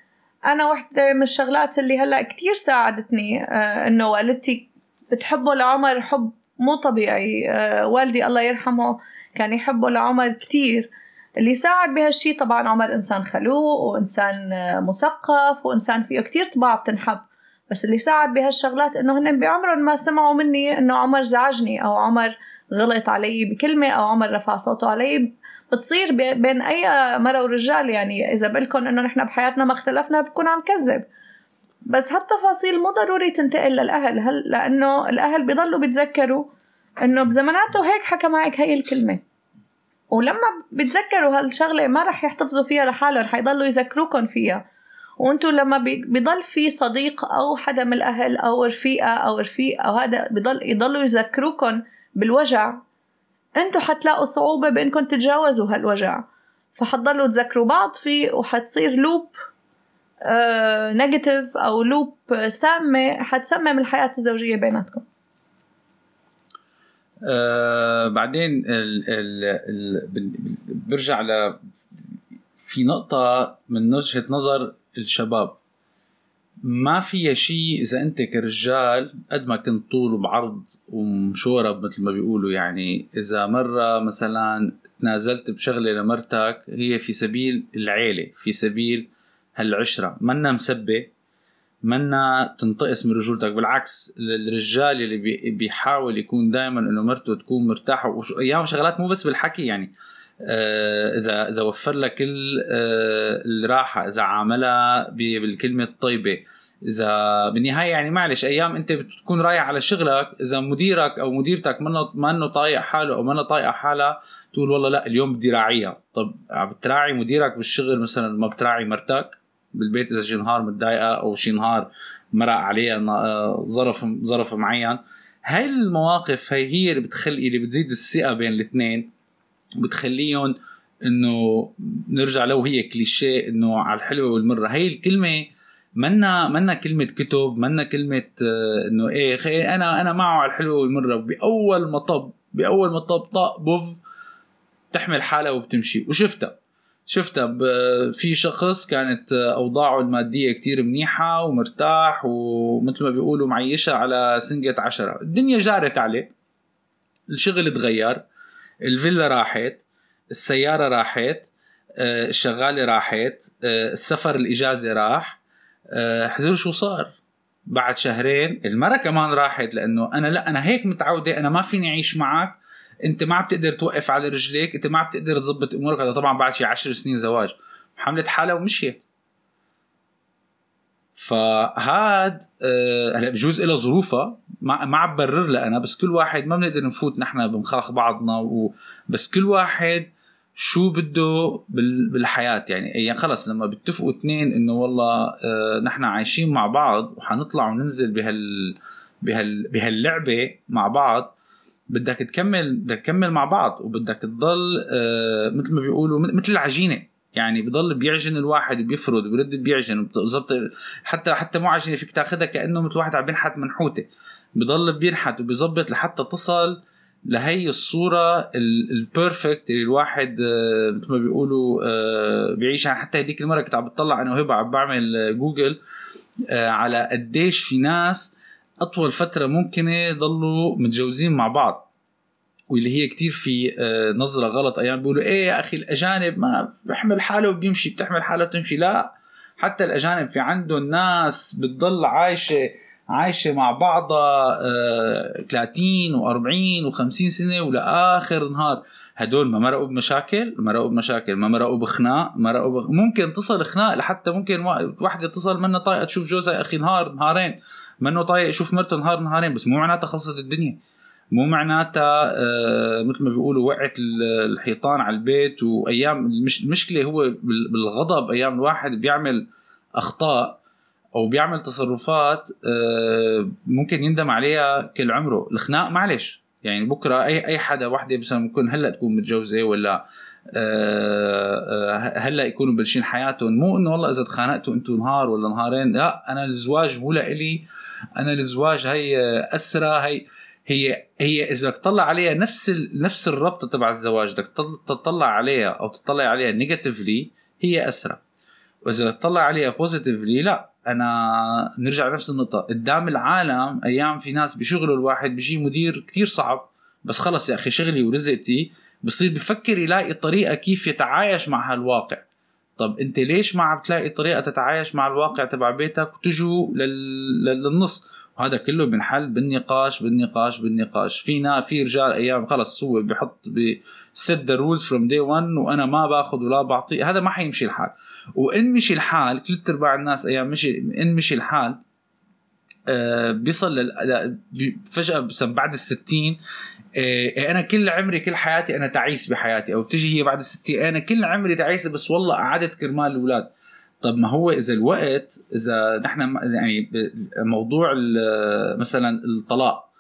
أنا وحدة من الشغلات اللي هلأ كتير ساعدتني آه إنه والدتي بتحبه لعمر حب مو طبيعي. آه والدي الله يرحمه كان يحبه لعمر كتير. اللي ساعد بهالشي طبعا عمر إنسان خلوق وإنسان آه، مثقف وإنسان فيه كتير طباع بتنحب. بس اللي ساعد بهالشغلات إنه هن بعمرهم ما سمعوا مني إنه عمر زعجني أو عمر غلط علي بكلمة أو عمر رفع صوته علي. بتصير بين أي مرة ورجال يعني إذا بقلكم إنه نحن بحياتنا ما اختلفنا بكون عم كذب. بس هالتفاصيل مو ضروري تنتقل للأهل. هل لأنه الأهل بيضلوا بيتذكروا إنه بزماناته هيك حكى معك هي الكلمة. ولما بتذكروا هالشغلة ما رح يحتفظوا فيها لحالهم رح يضلوا يذكروكم فيها. وأنتم لما بضل في صديق أو حدا من الأهل أو رفيقة أو رفيق أو هذا بضل يضلوا يذكروكم بالوجع أنتم حتلاقوا صعوبة بانكم تتجاوزوا هالوجع. فحتضلوا تذكروا بعض فيه وحتصير loop آه negative أو loop سامة حتسمم الحياة الزوجية بيناتكم. آه بعدين ال ال ال برجع ل في نقطة من وجهة نظر الشباب. ما فيها شيء إذا أنت كرجال قد ما كنت طول وبعرض ومشورب مثل ما بيقولوا. يعني إذا مرة مثلا تنازلت بشغلة لمرتك هي في سبيل العيلة في سبيل هالعشرة. منا مسبة منا تنتقص من رجولتك. بالعكس الرجال اللي بيحاول يكون دائما إنه مرته تكون مرتاحة. وايام شغلات مو بس بالحكي يعني. اذا إذا وفر لك كل آه، الراحة إذا عاملها بالكلمة الطيبة. إذا بالنهاية يعني معلش أيام أنت بتكون رايح على شغلك إذا مديرك أو مديرتك منه منه طايق حاله أو منه طايقه حالها تقول والله لا اليوم بدي راعيها. طب عم بتراعي مديرك بالشغل مثلا ما بتراعي مرتك بالبيت؟ إذا شي نهار متضايقة أو شي نهار مرق عليها آه، ظرف ظرف معين. هاي المواقف هي هي اللي بتخلي اللي بتزيد الثقة بين الاثنين. بتخليهم إنه نرجع لو هي كليشيه إنه على الحلوة والمرة. هي الكلمة منا منا كلمة كتب منا كلمة آه، إنه إيه خي أنا أنا معه على الحلوة والمرة. بأول مطب بأول مطب طق بوف تحمل حالها وبتمشي. وشفتها. شفتها في شخص كانت أوضاعه المادية كتير منيحة ومرتاح ومثل ما بيقولوا معيشها على سنجة عشرة. الدنيا جارت عليه. الشغل تغير. الفيلا راحت السيارة راحت آه، الشغالة راحت آه، السفر الإجازة راح. آه، حزر شو صار؟ بعد شهرين المرة كمان راحت لأنه أنا لا أنا هيك متعودة أنا ما فيني أعيش معك. أنت ما بتقدر توقف على رجليك أنت ما بتقدر تظبط أمورك. هذا طبعا بعد شي عشر سنين زواج. حملت حالها ومشيت. فهاد هلا بجوز لها ظروفها. ما ما عم برر أنا بس كل واحد ما بنقدر نفوت نحن بمخاخ بعضنا و... بس كل واحد شو بده بالحياة يعني. يعني خلص لما بيتفقوا اثنين إنه والله آه نحن عايشين مع بعض وحنطلع وننزل بهال بهال بهاللعبة مع بعض بدك تكمل بدك تكمل مع بعض وبدك تضل آه مثل ما بيقولوا مثل العجينة يعني. بضل بيعجن الواحد وبيفرد وبرد بيعجن حتى حتى مو عجينة فيك تاخذها كأنه مثل واحد عم بينحت منحوتة. بضل بينحت وبيظبط لحتى تصل لهي الصورة ال perfect اللي الواحد آه، مثل ما بيقولوا آه، بيعيشها حتى هديك المرة كنت عم بتطلع أنا وهبة عم بعمل جوجل آه، على قديش في ناس أطول فترة ممكنة يضلوا متجوزين مع بعض واللي هي كتير في نظرة غلط. أيام بيقولوا إيه يا أخي الأجانب ما بيحمل حاله وبيمشي بتحمل حالها وبتمشي لا حتى الأجانب في عندهم ناس بتضل عايشة عايشة مع بعضها 30 و40 و50 سنة ولآخر نهار. هدول ما مرقوا بمشاكل مرقوا بمشاكل ما مرقوا بخناق مرقوا بخ... ممكن تصل خناق لحتى ممكن وحدة تصل منها طايقة تشوف جوزها أخي نهار نهارين. منه طايق يشوف مرته نهار نهارين بس مو معناتها خلصت الدنيا. مو معناتها آه مثل ما بيقولوا وقعت الحيطان على البيت وأيام المش... المشكلة هو بالغضب أيام الواحد بيعمل أخطاء. أو بيعمل تصرفات آه، ممكن يندم عليها كل عمره. الخناق معلش يعني بكرة أي أي حدا وحدة مثلا ممكن هلأ تكون متجوزة ولا آه، آه، هلأ يكونوا بلشين حياتهم. مو إنه والله إذا تخانقتوا أنتم نهار ولا نهارين لا أنا الزواج مو لإلي. أنا الزواج هي أسرة هي هي هي إذا بدك تطلع عليها نفس نفس الربطة تبع الزواج بدك تطلع عليها أو تطلع عليها نيجاتيفلي هي اسرى وإذا تطلع عليها positively لا. أنا نرجع لنفس النقطة. قدام العالم أيام في ناس بشغله الواحد بيجي مدير كتير صعب. بس خلص يا أخي شغلي ورزقتي. بصير بفكر يلاقي طريقة كيف يتعايش مع هالواقع. طب أنت ليش ما عم تلاقي طريقة تتعايش مع الواقع تبع بيتك وتجوا لل... للنص؟ وهذا كله بنحل بالنقاش بالنقاش بالنقاش. فينا في رجال أيام خلص هو بحط بسد the rules from day 1 وأنا ما باخذ ولا بعطي. هذا ما حيمشي الحال. وإن مشي الحال ثلاث أرباع الناس أيام مشي إن مشي الحال آه بيصل لل... فجأة بعد الستين إيه أنا كل عمري كل حياتي أنا تعيس بحياتي أو بتجي هي بعد الستين أنا كل عمري تعيسة بس والله قعدت كرمال الأولاد. طب ما هو إذا الوقت إذا نحن يعني موضوع مثلا الطلاق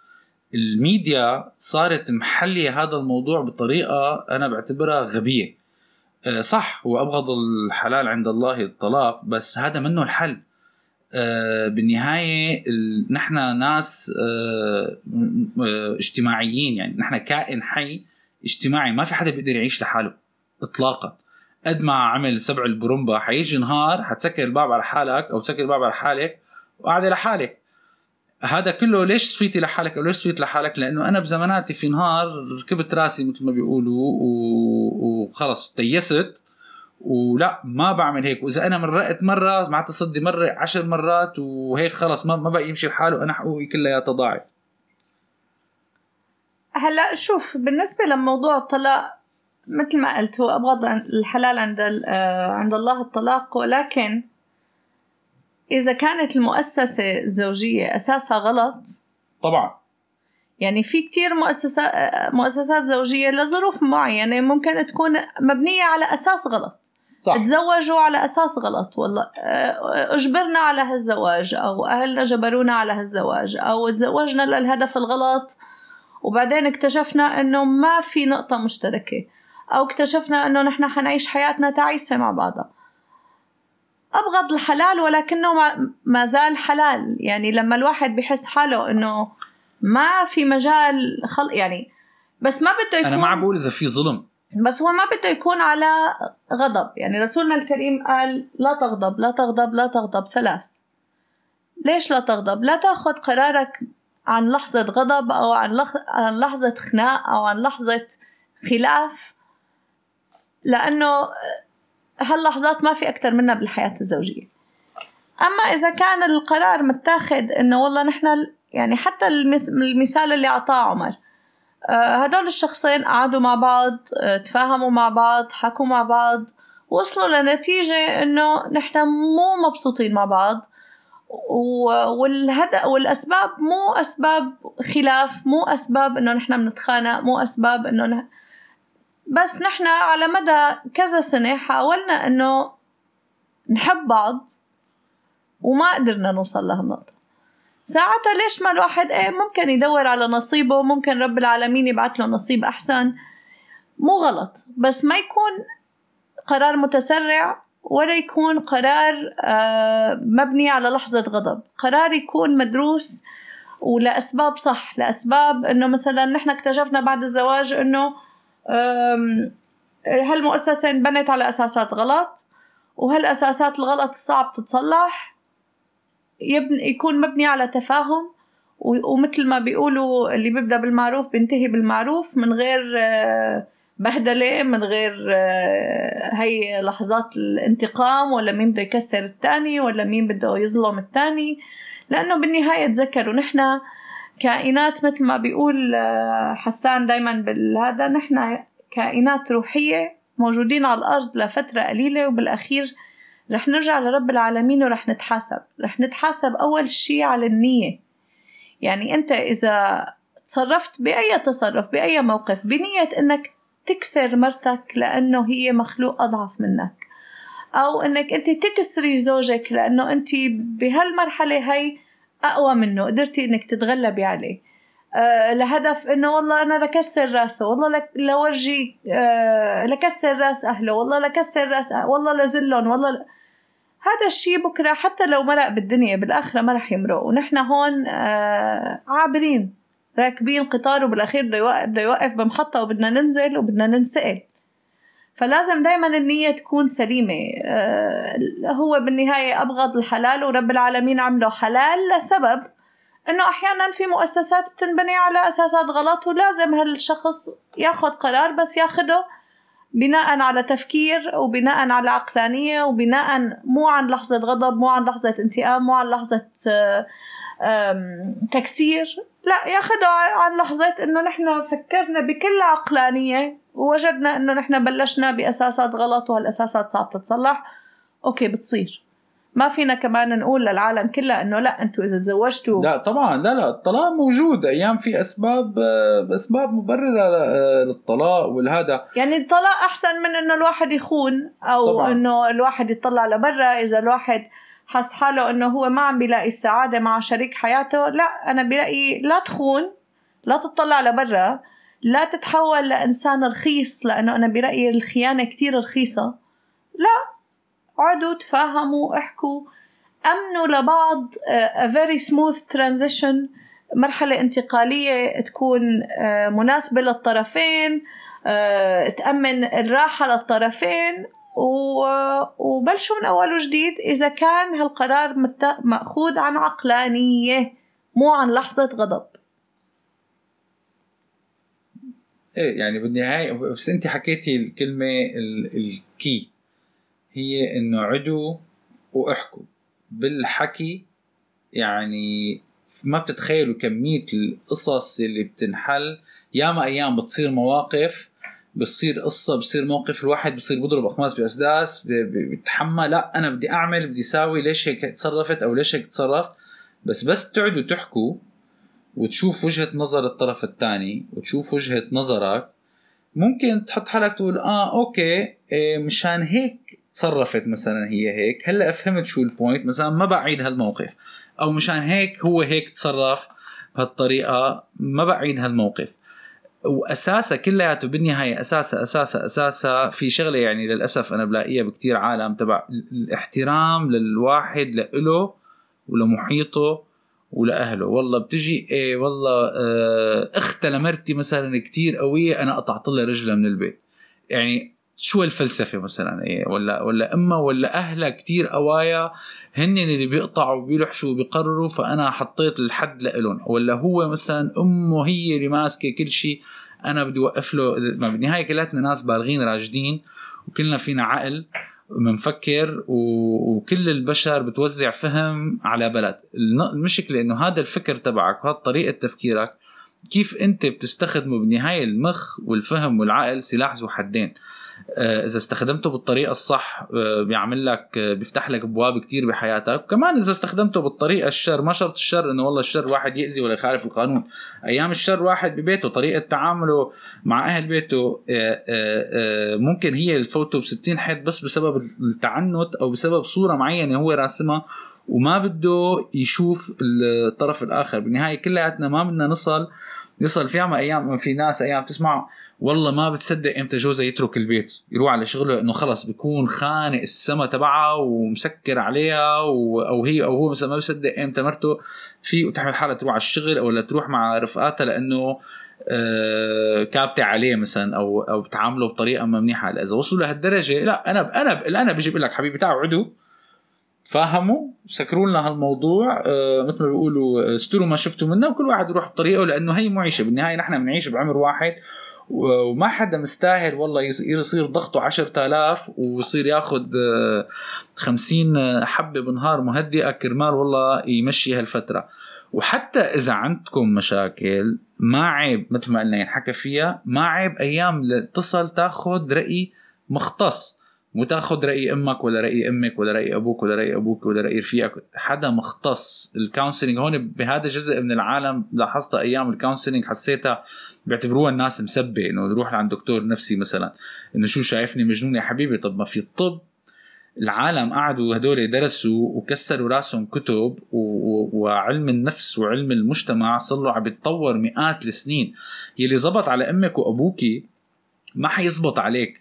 الميديا صارت محلية هذا الموضوع بطريقة أنا بعتبرها غبية. آه، صح هو أبغض الحلال عند الله الطلاق بس هذا منه الحل. آه، بالنهاية نحن ناس آه، اجتماعيين يعني نحن كائن حي اجتماعي ما في حدا بيقدر يعيش لحاله إطلاقا. قد ما عمل سبع البرومبا حيجي نهار حتسكر الباب على حالك أو تسكر الباب على حالك وقاعده لحالك هذا كله ليش صفيتي لحالك؟ أو ليش صفيت لحالك؟ لأنه أنا بزماناتي في نهار ركبت راسي مثل ما بيقولوا وخلص تيست ولا ما بعمل هيك. وإذا أنا مرقت مرة مع تصدي مرة عشر مرات وهيك خلص ما ما بقى يمشي الحال وأنا حقوقي كلها تضاعف. هلا شوف بالنسبة لموضوع الطلاق مثل ما قلت هو أبغض الحلال عند آه، عند الله الطلاق ولكن إذا كانت المؤسسة الزوجية أساسها غلط طبعا. يعني في كتير مؤسسات مؤسسات زوجية لظروف معينة ممكن تكون مبنية على أساس غلط. صح. تزوجوا على أساس غلط والله. آه، أجبرنا على هالزواج أو أهلنا جبرونا على هالزواج أو تزوجنا للهدف الغلط. وبعدين اكتشفنا إنه ما في نقطة مشتركة أو اكتشفنا أنه نحن حنعيش حياتنا تعيسة مع بعضها. أبغض الحلال ولكنه ما زال حلال. يعني لما الواحد بحس حاله أنه ما في مجال خل يعني بس ما بده يكون أنا ما بقول إذا في ظلم. بس هو ما بده يكون على غضب. يعني رسولنا الكريم قال لا تغضب لا تغضب لا تغضب. ثلاث. ليش لا تغضب؟ لا تأخذ قرارك عن لحظة غضب أو عن لحظة خناق أو عن لحظة خلاف. لأنه هاللحظات ما في أكثر منها بالحياة الزوجية. أما إذا كان القرار متاخد إنه والله نحن يعني حتى المثال اللي أعطاه عمر آه، هدول الشخصين قعدوا مع بعض آه، تفاهموا مع بعض حكوا مع بعض وصلوا لنتيجة إنه نحن مو مبسوطين مع بعض والهدف والأسباب مو أسباب خلاف مو أسباب إنه نحن بنتخانق مو أسباب إنه نه... بس نحن على مدى كذا سنة حاولنا إنه نحب بعض وما قدرنا نوصل لهالنقطة. ساعتها ليش ما الواحد إيه ممكن يدور على نصيبه ممكن رب العالمين يبعث له نصيب أحسن؟ مو غلط بس ما يكون قرار متسرع ولا يكون قرار آه، مبني على لحظة غضب. قرار يكون مدروس ولأسباب صح لأسباب إنه مثلا نحن اكتشفنا بعد الزواج إنه هالمؤسسة انبنت على أساسات غلط وهالأساسات الغلط صعب تتصلح. يبني يكون مبني على تفاهم ومثل ما بيقولوا اللي بيبدأ بالمعروف بينتهي بالمعروف من غير آه بهدلة من غير آه، هي لحظات الانتقام ولا مين بده يكسر الثاني ولا مين بده يظلم الثاني لأنه بالنهاية تذكروا نحن كائنات مثل ما بيقول آه، حسان دايما بالهذا نحن كائنات روحية موجودين على الأرض لفترة قليلة وبالأخير رح نرجع لرب العالمين ورح نتحاسب. رح نتحاسب أول شيء على النية. يعني أنت إذا تصرفت بأي تصرف بأي موقف بنية إنك تكسر مرتك لأنه هي مخلوق أضعف منك. أو أنك أنت تكسري زوجك لأنه أنت بهالمرحلة هي أقوى منه قدرتي أنك تتغلبي عليه أه لهدف إنه والله أنا لكسر راسه والله لورجي أه لكسر راس أهله والله لكسر راس أهله والله لزلهم والله ل... هذا الشيء بكرة حتى لو مرق بالدنيا بالآخرة ما رح يمرق. ونحن هون أه عابرين راكبين قطار وبالأخير بده يوقف بمحطه وبدنا ننزل وبدنا ننسأل. فلازم دائما النية تكون سليمة. آه هو بالنهاية أبغض الحلال ورب العالمين عمله حلال لسبب إنه أحيانا في مؤسسات بتنبني على أساسات غلط ولازم هالشخص ياخذ قرار بس ياخده بناء على تفكير وبناء على عقلانية وبناء مو عن لحظة غضب مو عن لحظة انتقام مو عن لحظة آه تكسير لا ياخذوا عن لحظة إنه نحن فكرنا بكل عقلانية ووجدنا إنه نحن بلشنا بأساسات غلط وهالأساسات صعب تتصلح. أوكي بتصير. ما فينا كمان نقول للعالم كلها إنه لا أنتم إذا تزوجتوا لا طبعا. لا لا الطلاق موجود. أيام في أسباب أسباب مبررة للطلاق والهذا. يعني الطلاق أحسن من إنه الواحد يخون أو طبعاً. إنه الواحد يطلع لبرا. إذا الواحد حس حاله إنه هو ما عم بيلاقي السعادة مع شريك حياته لا أنا برأيي لا تخون لا تطلع لبرا. لا تتحول لإنسان رخيص لأنه أنا برأيي الخيانة كتير رخيصة. لا اقعدوا تفاهموا احكوا. أمنوا لبعض a very smooth transition. مرحلة انتقالية تكون مناسبة للطرفين تأمن الراحة للطرفين وبلشوا من أول وجديد. إذا كان هالقرار مأخوذ عن عقلانية مو عن لحظة غضب. إيه يعني بالنهاية بس أنت حكيتي الكلمة الكي. هي إنه عدوا واحكوا بالحكي يعني ما بتتخيلوا كمية القصص اللي بتنحل. ياما أيام بتصير مواقف بصير قصة بصير موقف الواحد بصير بضرب اخماس بأسداس بيتحمى لا أنا بدي أعمل بدي أساوي ليش هيك تصرفت أو ليش هيك تصرف بس بس تقعدوا تحكوا. وتشوف وجهة نظر الطرف الثاني وتشوف وجهة نظرك. ممكن تحط حالك تقول آه okay إيه مشان هيك تصرفت مثلا هي هيك. هلأ فهمت شو ال point مثلا ما بعيد هالموقف. أو مشان هيك هو هيك تصرف بهالطريقة ما بعيد هالموقف. واساسا كلياته بالنهاية أساسا أساسا أساسا في شغلة يعني للأسف أنا بلاقيها بكتير عالم تبع الاحترام للواحد لإله ولمحيطه. ولاهله والله بتجي إيه والله آه اختها لمرتي مثلا كتير قوية أنا قطعت لها رجلها من البيت. يعني شو الفلسفة مثلا؟ إيه ولا ولا أمها ولا أهلها كتير قوايا هن اللي بيقطعوا وبيلحشوا وبيقرروا فأنا حطيت الحد لإلهم. ولا هو مثلا أمه هي اللي ماسكة كل شيء أنا بدي أوقف له. بالنهايه كلاتنا ناس بالغين راجدين وكلنا فينا عقل. بنفكر وكل البشر بتوزع فهم على بلد. المشكلة إنه هذا الفكر تبعك وهذا طريقة تفكيرك كيف أنت بتستخدمه بالنهايه المخ والفهم والعقل سلاح ذو حدين؟ إذا استخدمته بالطريقة الصح آه، بيعمل لك آه، بيفتح لك أبواب كتير بحياتك. كمان إذا استخدمته بالطريقة الشر ما شرط الشر إنه والله الشر واحد يأذي ولا يخالف القانون. أيام الشر واحد ببيته طريقة تعامله مع أهل بيته ممكن هي اللي تفوته ب 60 حيط بس بسبب التعنت أو بسبب صورة معينة هو راسمها وما بده يشوف الطرف الآخر. بالنهاية كلياتنا ما بدنا نصل يصل في أيام في ناس أيام تسمع والله ما بتصدق إمتى جوزها يترك البيت. يروح على شغله إنه خلص بيكون خانق السما تبعها ومسكر عليها و... أو هي أو هو مثلا ما بصدق إمتى مرته تفيق وتحمل حالها تروح على الشغل أو تروح مع رفقاتها لأنه آه كابتة عليه مثلا أو أو بتعامله بطريقة ما منيحة. إذا وصلوا لهالدرجة لا أنا أنا أنا بجي بقول لك حبيبي تعالوا عدوا فهموا؟ سكروا لنا هالموضوع. آه مثل ما بيقولوا استروا ما شفتوا منا وكل واحد يروح بطريقه لأنه هي معيشه بالنهاية نحن بنعيش بعمر واحد. وما حدا مستاهل والله يصير ضغطه 10000 ويصير ياخذ 50 حبة بالنهار مهدئه كرمال والله يمشي هالفترة. وحتى إذا عندكم مشاكل ما عيب مثل ما قلنا ينحكى فيها ما عيب أيام تصل تاخذ رأي مختص. مو تاخذ رأي أمك ولا رأي أمك ولا رأي أبوك ولا رأي أبوك ولا رأي رفيقك. حدا مختص. ال counseling هون بهذا جزء من العالم لاحظتها أيام ال counseling حسيتها بيعتبروها الناس مسبة إنه نروح لعند دكتور نفسي مثلا إنه شو شايفني مجنون يا حبيبي؟ طب ما في الطب العالم قعدوا هدول درسوا وكسروا راسهم كتب وعلم النفس وعلم المجتمع صار عم يتطور مئات السنين. يلي زبط على أمك وأبوكي ما حيزبط عليك.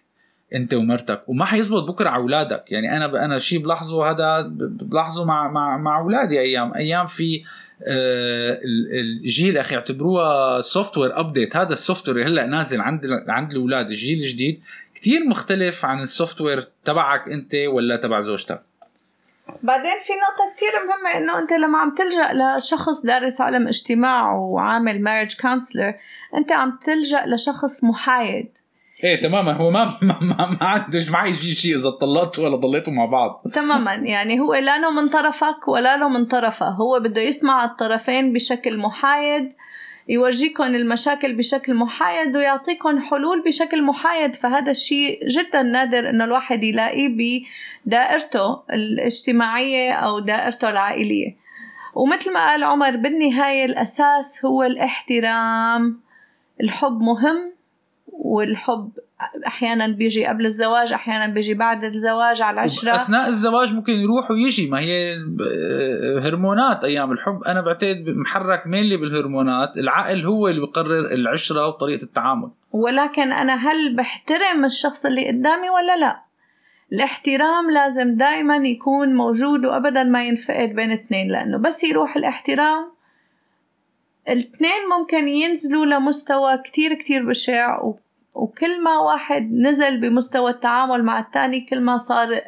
انت ومرتك. وما حيزبط بكرة على أولادك. يعني أنا أنا شيء بلاحظه هذا بلاحظه مع مع مع أولادي. أيام أيام في آه، الجيل أخي يعتبروها software update هذا ال software هلأ نازل عند عند الأولاد. الجيل الجديد كتير مختلف عن ال software تبعك أنت ولا تبع زوجتك. بعدين في نقطة كتير مهمة إنه أنت لما عم تلجأ لشخص دارس علم اجتماع وعامل marriage counselor أنت عم تلجأ لشخص محايد. إيه تماما. هو ما [laughs] ما, ما, ما عندوش معي شيء شيء إذا طلقتوا ولا ضليتوا مع بعض. تماما. يعني هو لا له من طرفك ولا له من طرفه. هو بده يسمع الطرفين بشكل محايد يورجيكم المشاكل بشكل محايد ويعطيكم حلول بشكل محايد. فهذا الشيء جدا نادر إنه الواحد يلاقيه بدائرته الاجتماعية أو دائرته العائلية. ومثل ما قال عمر بالنهاية الأساس هو الاحترام. الحب مهم. والحب أحيانا بيجي قبل الزواج أحيانا بيجي بعد الزواج على العشرة. أثناء الزواج ممكن يروح ويجي ما هي هرمونات أيام الحب. أنا بعتقد محرك مينلي بالهرمونات العقل هو اللي بيقرر العشرة وطريقة التعامل. ولكن أنا هل بحترم الشخص اللي قدامي ولا لا؟ الاحترام لازم دائما يكون موجود وابدا ما ينفقد بين اثنين لأنه بس يروح الاحترام الاثنين ممكن ينزلوا لمستوى كتير كتير بشع وكل ما واحد نزل بمستوى التعامل مع الثاني كل ما صار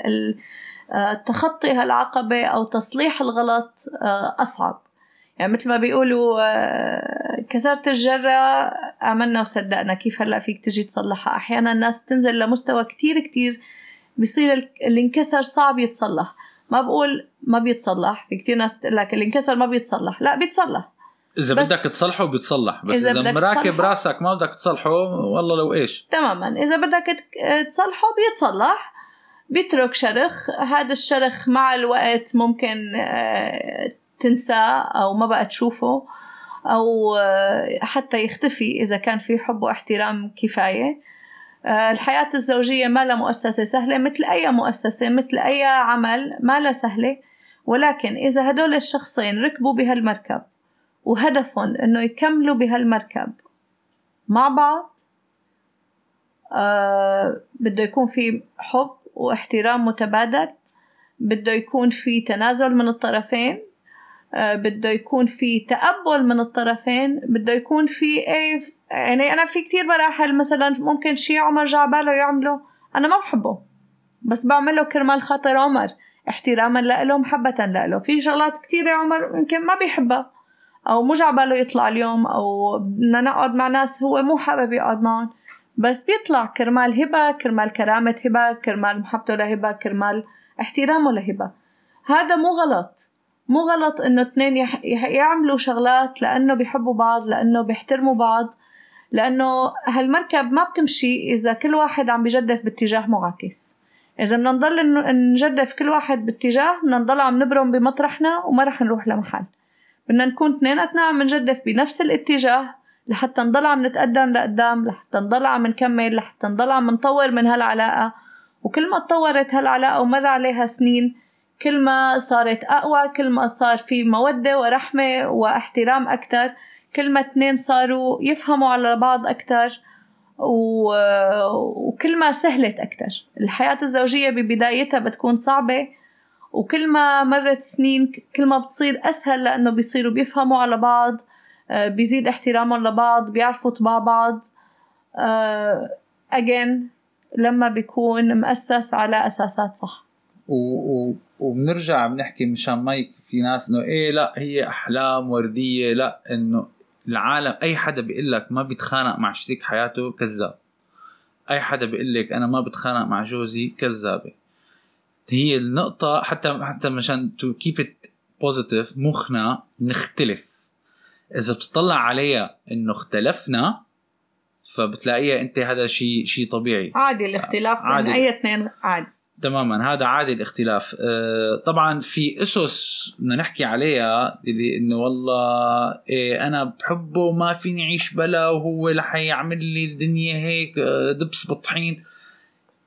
آه، تخطي هالعقبة أو تصليح الغلط آه، أصعب. يعني مثل ما بيقولوا آه، كسرت الجرة آمنا وصدقنا. كيف هلأ فيك تجي تصلحها؟ أحيانا الناس تنزل لمستوى كتير كتير بصير اللي انكسر صعب يتصلح. ما بقول ما بيتصلح في كتير ناس تقول لك اللي انكسر ما بيتصلح. لا بيتصلح. إذا بدك تصلحه بيتصلح بس إذا, إذا مراكب راسك ما بدك تصلحه والله لو إيش؟ تماما. إذا بدك تصلحه بيتصلح بيترك شرخ. هذا الشرخ مع الوقت ممكن آه، تنساه أو ما بقى تشوفه أو آه، حتى يختفي إذا كان في حب واحترام كفاية. آه، الحياة الزوجية ما لها مؤسسة سهلة مثل أي مؤسسة مثل أي عمل ما لها سهلة. ولكن إذا هدول الشخصين ركبوا بهالمركب وهدفهم إنه يكملوا بهالمركب. مع بعض آه بده يكون في حب واحترام متبادل بده يكون في تنازل من الطرفين آه بده يكون في تقبل من الطرفين بده يكون في إيه يعني أنا في كتير مراحل مثلا ممكن شي عمر جا باله يعمله أنا ما بحبه بس بعمله كرمال خاطر عمر احتراما لإله محبة لإله. في شغلات كتيرة عمر يمكن ما بيحبها. أو مو جعباله يطلع اليوم أو بدنا نقعد مع ناس هو مو حابب يقعد معهم. بس بيطلع كرمال هبة كرمال كرامة هبة كرمال محبته لهبة كرمال احترامه لهبة. هذا مو غلط. مو غلط إنه اثنين يعملوا شغلات لأنه بيحبوا بعض لأنه بيحترموا بعض. لأنه هالمركب ما بتمشي إذا كل واحد عم بجدف باتجاه معاكس. إذا بدنا نضل نجدف كل واحد باتجاه بدنا نضل عم نبرم بمطرحنا وما رح نروح لمحل. بدنا نكون اثنيناتنا عم نجدف بنفس الاتجاه لحتى نضل عم نتقدم لقدام لحتى نضل عم نكمل لحتى نضل عم نطور من هالعلاقة. وكل ما تطورت هالعلاقة ومر عليها سنين كل ما صارت أقوى كل ما صار في مودة ورحمة واحترام أكتر كل ما اثنين صاروا يفهموا على بعض أكتر و... وكل ما سهلت أكتر. الحياة الزوجية ببدايتها بتكون صعبة وكل ما مرت سنين كل ما بتصير أسهل لأنه بيصيروا بيفهموا على بعض آه، بيزيد احترامهم لبعض بيعرفوا طباع بعض. أجين آه، لما بيكون مؤسس على أساسات صح. و... و... وبنرجع بنحكي مشان ما في ناس إنه إيه لا هي أحلام وردية لا إنه العالم أي حدا بيقول لك ما بيتخانق مع شريك حياته كذاب. أي حدا بيقول لك أنا ما بتخانق مع جوزي كذابة. هي النقطة حتى حتى مشان to keep it positive مخنا نختلف. إذا بتطلع عليها إنه اختلفنا فبتلاقيها أنت هذا شيء شيء طبيعي. عادي الاختلاف عادي. بين أي اثنين عادي. تماما هذا عادي الاختلاف. آه، طبعا في أسس بدنا نحكي عليها اللي إنه والله إيه أنا بحبه وما فيني أعيش بلا وهو رح يعمل لي الدنيا هيك آه، دبس بطحين.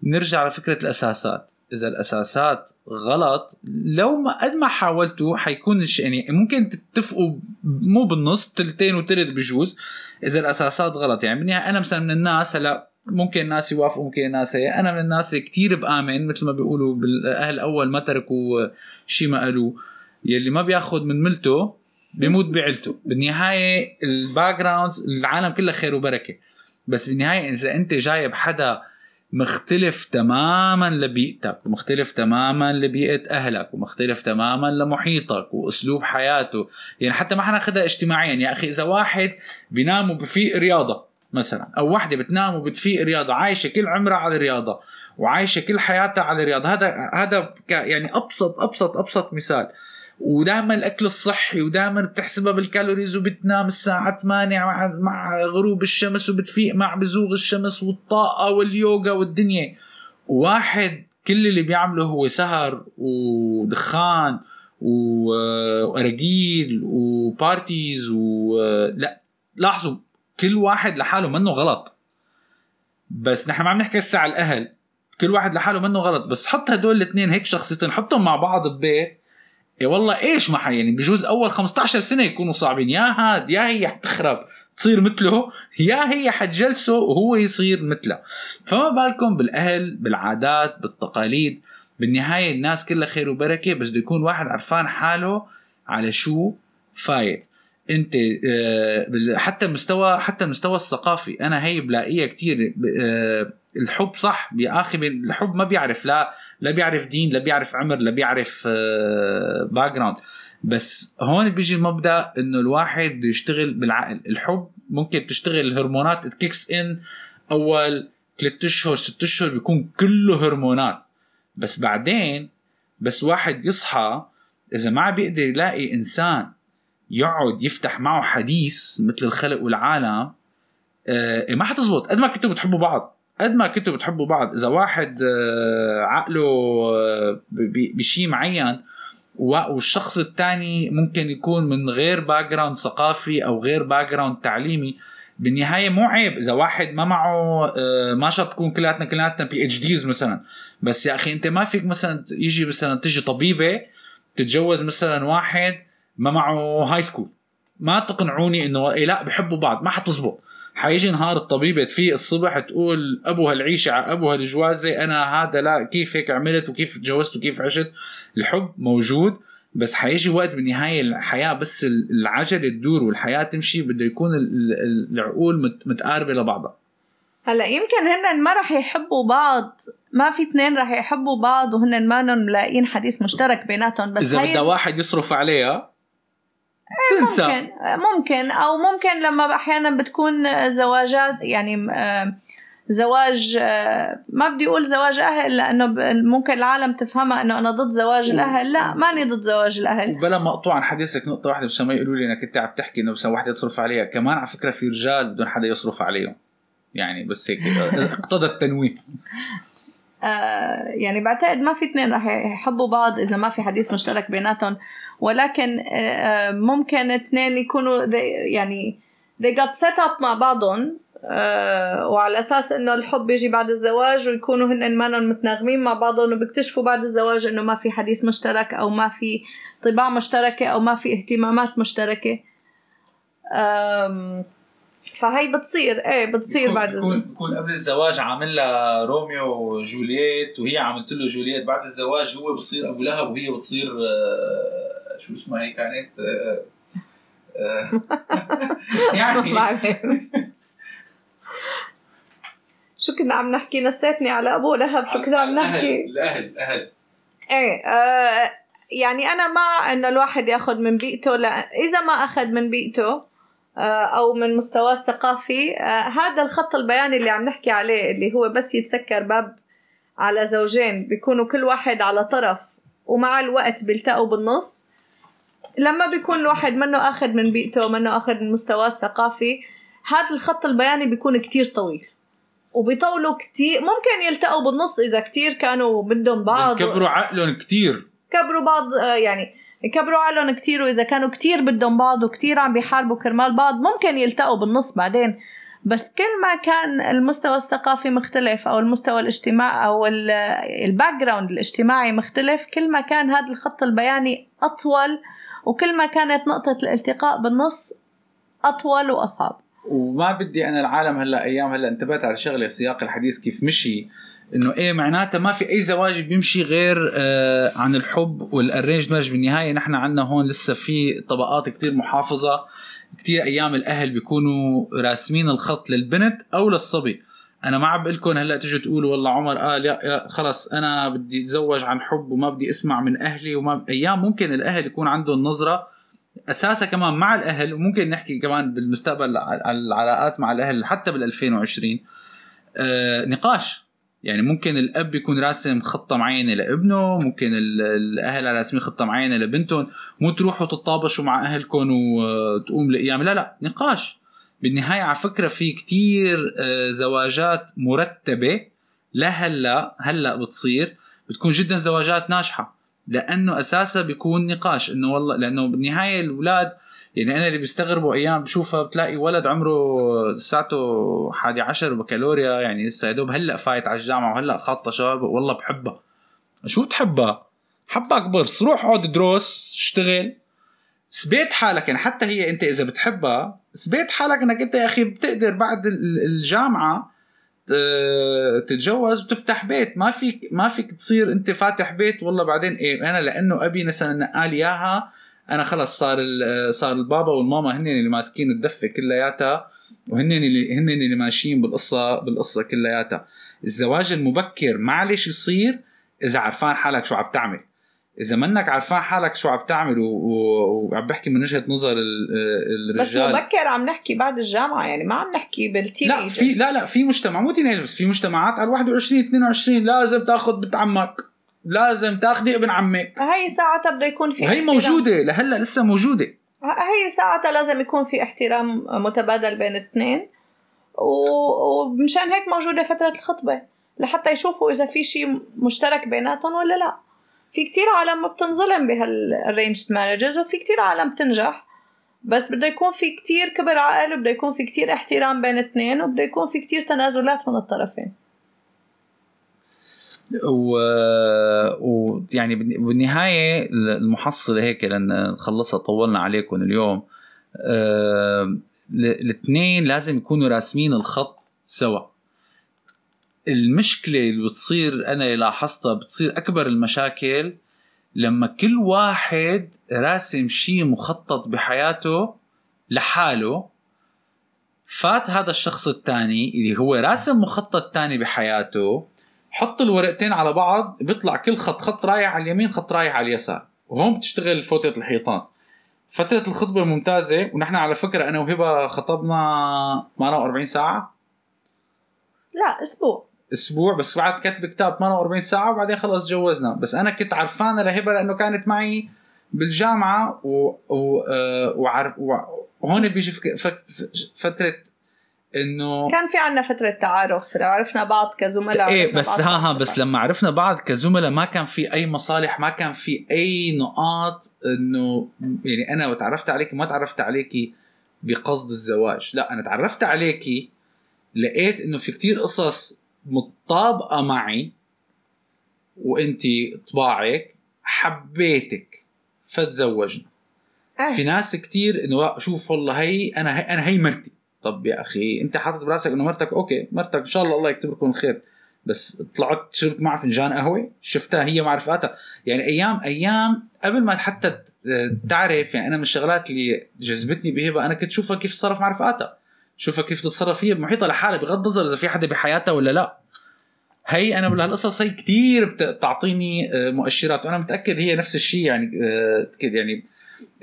نرجع لفكرة الأساسات. إذا الأساسات غلط لو ما قد ما حاولتوا حيكون يعني ممكن تتفقوا مو بالنص تلتين وتلت بجوز إذا الأساسات غلط. يعني بالنهاية أنا مثلا من الناس هلأ ممكن الناس يوافقوا ممكن الناس هي. أنا من الناس كتير بآمن مثل ما بيقولوا بالأهل أول ما تركوا شيء ما قالوه. يلي ما بياخذ من ملته بيموت بعيلته. بالنهاية ال background العالم كلها خير وبركة. بس بالنهاية إذا أنت جايب حدا مختلف تماما لبيئتك ومختلف تماما لبيئة أهلك ومختلف تماما لمحيطك وأسلوب حياته. يعني حتى ما حناخدها اجتماعيا. يا أخي إذا واحد بينام وبفيق رياضة مثلا أو وحدة بتنام وبتفيق رياضة عايشة كل عمرها على الرياضه وعايشة كل حياتها على الرياضه هذا هذا يعني أبسط أبسط أبسط مثال. ودائما الأكل الصحي ودائما بتحسبها بالكالوريز وبتنام الساعة 8 مع, مع غروب الشمس وبتفيق مع بزوغ الشمس والطاقة واليوغا والدنيا. واحد كل اللي بيعمله هو سهر ودخان وأراجيل وبارتيز ولا لاحظوا كل واحد لحاله منه غلط. بس نحن ما عم نحكي هسه على الأهل كل واحد لحاله منه غلط. بس حط هدول الاثنين هيك شخصيتين حطهم مع بعض ببيت إيه والله إيش ما يعني بجوز أول 15 سنة يكونوا صعبين. يا هاد يا هي حتخرب تصير مثله يا هي حتجلسه وهو يصير مثله. فما بالكم بالأهل بالعادات بالتقاليد. بالنهاية الناس كلها خير وبركة بس بده يكون واحد عرفان حاله على شو فايت انت آه، حتى مستوى حتى المستوى الثقافي. أنا هي بلاقيها كثير آه، الحب صح يا أخي الحب ما بيعرف لا لا بيعرف دين لا بيعرف عمر لا بيعرف back آه، ground بس هون بيجي المبدا إنه الواحد بده يشتغل بالعقل. الحب ممكن تشتغل الهرمونات it kicks in أول ثلاث أشهر ست أشهر بيكون كله هرمونات. بس بعدين بس واحد يصحى إذا ما بيقدر يلاقي إنسان يقعد يفتح معه حديث مثل الخلق والعالم آه ما حتزبط. قد ما كنتوا بتحبوا بعض. قد ما كنتوا بتحبوا بعض. إذا واحد آه عقله آه بشيء معين والشخص الثاني ممكن يكون من غير background ثقافي أو غير background تعليمي بالنهاية مو عيب. إذا واحد ما معه ما شرط تكون كلياتنا كلياتنا PhDs مثلا. بس يا أخي أنت ما فيك مثلا يجي مثلا تجي طبيبة تتجوز مثلا واحد ما معه high school ما تقنعوني إنه إيه لا بحبوا بعض. ما حتزبط حيجي نهار الطبيبه تفيق الصبح تقول ابو هالعيشه على ابو هالجوازه أنا هذا لا كيف هيك عملت وكيف تجوزت وكيف عشت. الحب موجود بس حيجي وقت بالنهاية الحياة بس العجله تدور والحياة تمشي بده يكون العقول متقاربة لبعضها. هلأ يمكن هن ما رح يحبوا بعض ما في اثنين رح يحبوا بعض وهن ما ملاقيين حديث مشترك بيناتهم بس إذا بدها واحد يصرف عليها تنسى. ممكن. ممكن. أو ممكن لما أحيانا بتكون زواجات يعني زواج آه، ما بدي أقول زواج أهل لأنه ممكن العالم تفهمها إنه أنا ضد زواج الأهل. لا ماني ضد زواج الأهل. وبلا مقطوع عن حديثك نقطة واحدة بس ما يقولوا لي إنك أنت عم تحكي إنه بس وحده يصرف عليها. كمان على فكرة في رجال بدون حدا يصرف عليهم. يعني بس هيك اقتضى التنويه. آه يعني بعتقد ما في اثنين رح يحبوا بعض إذا ما في حديث مشترك بيناتهم. ولكن آه ممكن اثنين يكونوا يعني they got set up مع بعضهم آه وعلى أساس إنه الحب بيجي بعد الزواج ويكونوا هن مانن متناغمين مع بعضهم وبيكتشفوا بعد الزواج إنه ما في حديث مشترك أو ما في طباع مشتركة أو ما في اهتمامات مشتركة. فهي بتصير إيه بتصير بعد بكون بكون قبل الزواج عامل لها روميو وجولييت وهي عملت له جولييت. بعد الزواج هو بصير أبو لهب وهي بتصير آه شو اسمها هي كانت؟ آه آه [laughs] يعني شو كنا عم نحكي؟ نسيتني على ابو لهب. شو كنا عم نحكي؟ الأهل الأهل. إيه آه يعني أنا مع إنه الواحد يأخذ من بيئته. لا إذا ما أخذ من بيئته آه أو من مستواه الثقافي آه هذا الخط البياني اللي عم نحكي عليه اللي هو بس يتسكر باب على زوجين. بيكونوا كل واحد على طرف ومع الوقت بيلتقوا بالنص. لما بيكون الواحد منه آخذ من بيئته ومنه آخذ من مستواه الثقافي هذا الخط البياني بيكون كتير طويل. وبيطولوا كتير ممكن يلتقوا بالنص إذا كتير كانوا بدهم بعض. كبروا عقلهم كتير. كبروا بعض آه، يعني كبروا عقلهم كتير وإذا كانوا كتير بدهم بعض وكتير عم بيحاربوا كرمال بعض ممكن يلتقوا بالنص بعدين. بس كل ما كان المستوى الثقافي مختلف أو المستوى الاجتماعي أو ال background الاجتماعي مختلف كل ما كان هذا الخط البياني أطول وكل ما كانت نقطة الالتقاء بالنص أطول وأصعب. وما بدي أنا العالم هلا أيام هلا انتبهت على شغله سياق الحديث كيف مشي. إنه إيه معناتها ما في أي زواج بيمشي غير آه عن الحب والارينج بالنهاية نحن عندنا هون لسه في طبقات كتير محافظة. كتير أيام الأهل بيكونوا راسمين الخط للبنت أو للصبي. أنا ما عم بقول لكم هلأ تيجوا تقولوا والله عمر قال يا, يا خلص أنا بدي أتزوج عن حب وما بدي أسمع من أهلي وما أيام ممكن الأهل يكون عندهم نظرة أساسا كمان مع الأهل وممكن نحكي كمان بالمستقبل على العلاقات مع الأهل حتى بال 2020 آه نقاش. يعني ممكن الأب يكون راسم خطة معينة لابنه ممكن الأهل راسمين خطة معينة لبنتهم. مو تروحوا تتطابشوا مع أهلكم وتقوم الأيام. لا لا نقاش. بالنهاية على فكرة في كتير آه، زواجات مرتبة لهلا هلا بتصير بتكون جدا زواجات ناجحة لأنه أساسا بيكون نقاش إنه والله لأنه بالنهاية الأولاد يعني أنا اللي بيستغربوا أيام بشوفها بتلاقي ولد عمره ساعته حادي عشر بكالوريا يعني لسه يا دوب هلأ فايت على الجامعة وهلأ خاطة شباب والله بحبها شو بتحبها؟ حبك برص روح اقعد دروس اشتغل سبيت حالك يعني حتى هي أنت إذا بتحبها سبيت حالك إنك أنت يا أخي بتقدر بعد الجامعة تتجوز وتفتح بيت. ما فيك ما فيك تصير أنت فاتح بيت والله بعدين إيه أنا لأنه أبي مثلا نقال إياها أنا خلص صار صار البابا والماما هن اللي ماسكين الدفة كلياتها وهن اللي هن اللي ماشيين بالقصة بالقصة كلياتها. الزواج المبكر معلش يصير إذا عرفان حالك شو عم تعمل. إذا منك عرفان حالك شو عم تعمل وعم بحكي من وجهة نظر الرجال بس مبكر عم نحكي بعد الجامعة يعني ما عم نحكي بالتين لا في لا لا في مجتمع مو تين بس في مجتمعات على 21 22 لازم تاخذ بنت عمك لازم تاخذي ابن عمك. هي ساعتها بده يكون في وهي موجودة لهلأ لسه موجودة. هي ساعتها لازم يكون في احترام متبادل بين الاثنين ومشان هيك موجودة فترة الخطبة لحتى يشوفوا إذا في شيء مشترك بيناتهم ولا لا. في كتير عالم بتنظلم بهالرينج مارجز وفي كتير عالم بتنجح. بس بده يكون في كتير كبر عقل وبده يكون في كتير احترام بين اثنين وبده يكون في كتير تنازلات من الطرفين. و... ويعني بالنهاية المحصلة هيك لأن نخلصها طولنا عليكم اليوم أه... الاثنين لازم يكونوا راسمين الخط سوا. المشكلة اللي بتصير أنا لاحظتها بتصير أكبر المشاكل لما كل واحد راسم شيء مخطط بحياته لحاله فات هذا الشخص الثاني اللي هو راسم مخطط ثاني بحياته حط الورقتين على بعض بيطلع كل خط خط رايح على اليمين خط رايح على اليسار. وهون بتشتغل فوتة الحيطان. فترة الخطبة ممتازة ونحن على فكرة أنا وهبة خطبنا 48 ساعة؟ لا أسبوع. أسبوع بس بعد كتب كتاب 48 ساعة وبعدين خلص تجوزنا بس أنا كنت عرفانة لهبة لأنه كانت معي بالجامعة و... و... آه، وعرف وهون بيجي فترة إنه كان في عنا فترة تعارف عرفنا بعض كزملاء إيه بس ها ها بس لما عرفنا بعض كزملاء ما كان في أي مصالح ما كان في أي نقاط إنه يعني أنا وتعرفت عليكي ما تعرفت عليكي بقصد الزواج. لا أنا تعرفت عليكي لقيت إنه في كتير قصص متطابقة معي وانت طباعك حبيتك فتزوجنا. في ناس كتير إنه شوف والله هي أنا هي أنا هي مرتي. طب يا أخي أنت حاطط براسك إنه مرتك؟ أوكي مرتك إن شاء الله الله يكتب لكم الخير بس طلعت شربت معها فنجان قهوة شفتها هي ما عرفاتها يعني أيام أيام قبل ما حتى تعرف يعني أنا من الشغلات اللي جذبتني بهبة أنا كنت شوفها كيف تتصرف مع رفقاتها. شوفها كيف تتصرف فيها بمحيطها لحالها بغض النظر إذا في حدا بحياتها ولا لا. هي أنا بهالقصص هي كثير بتعطيني آه، مؤشرات وأنا متأكد هي نفس الشيء يعني آه، يعني.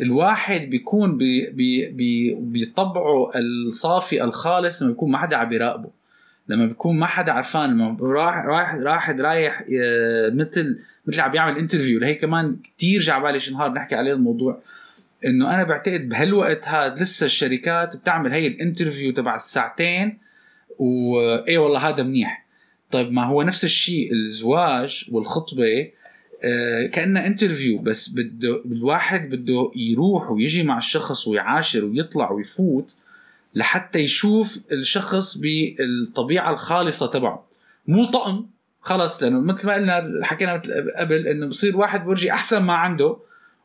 الواحد بيكون بي بي بي بطبعه الصافي الخالص لما بيكون ما حدا عم يراقبه. لما بيكون ما حدا عرفان لما راح راحد رايح آه، مثل مثل عم بيعمل interview اللي هي كمان كثير جا بالي شي نهار نحكي عليه الموضوع. إنه أنا بعتقد بهالوقت هذا لسه الشركات بتعمل هي ال interview تبع الساعتين وايه والله هذا منيح. طيب ما هو نفس الشيء الزواج والخطبة آه كأنه interview بس بده الواحد بده يروح ويجي مع الشخص ويعاشر ويطلع ويفوت لحتى يشوف الشخص بالطبيعة الخالصة تبعه. مو طقم خلص لأنه مثل ما قلنا حكينا قبل إنه بصير واحد بيرجي أحسن ما عنده.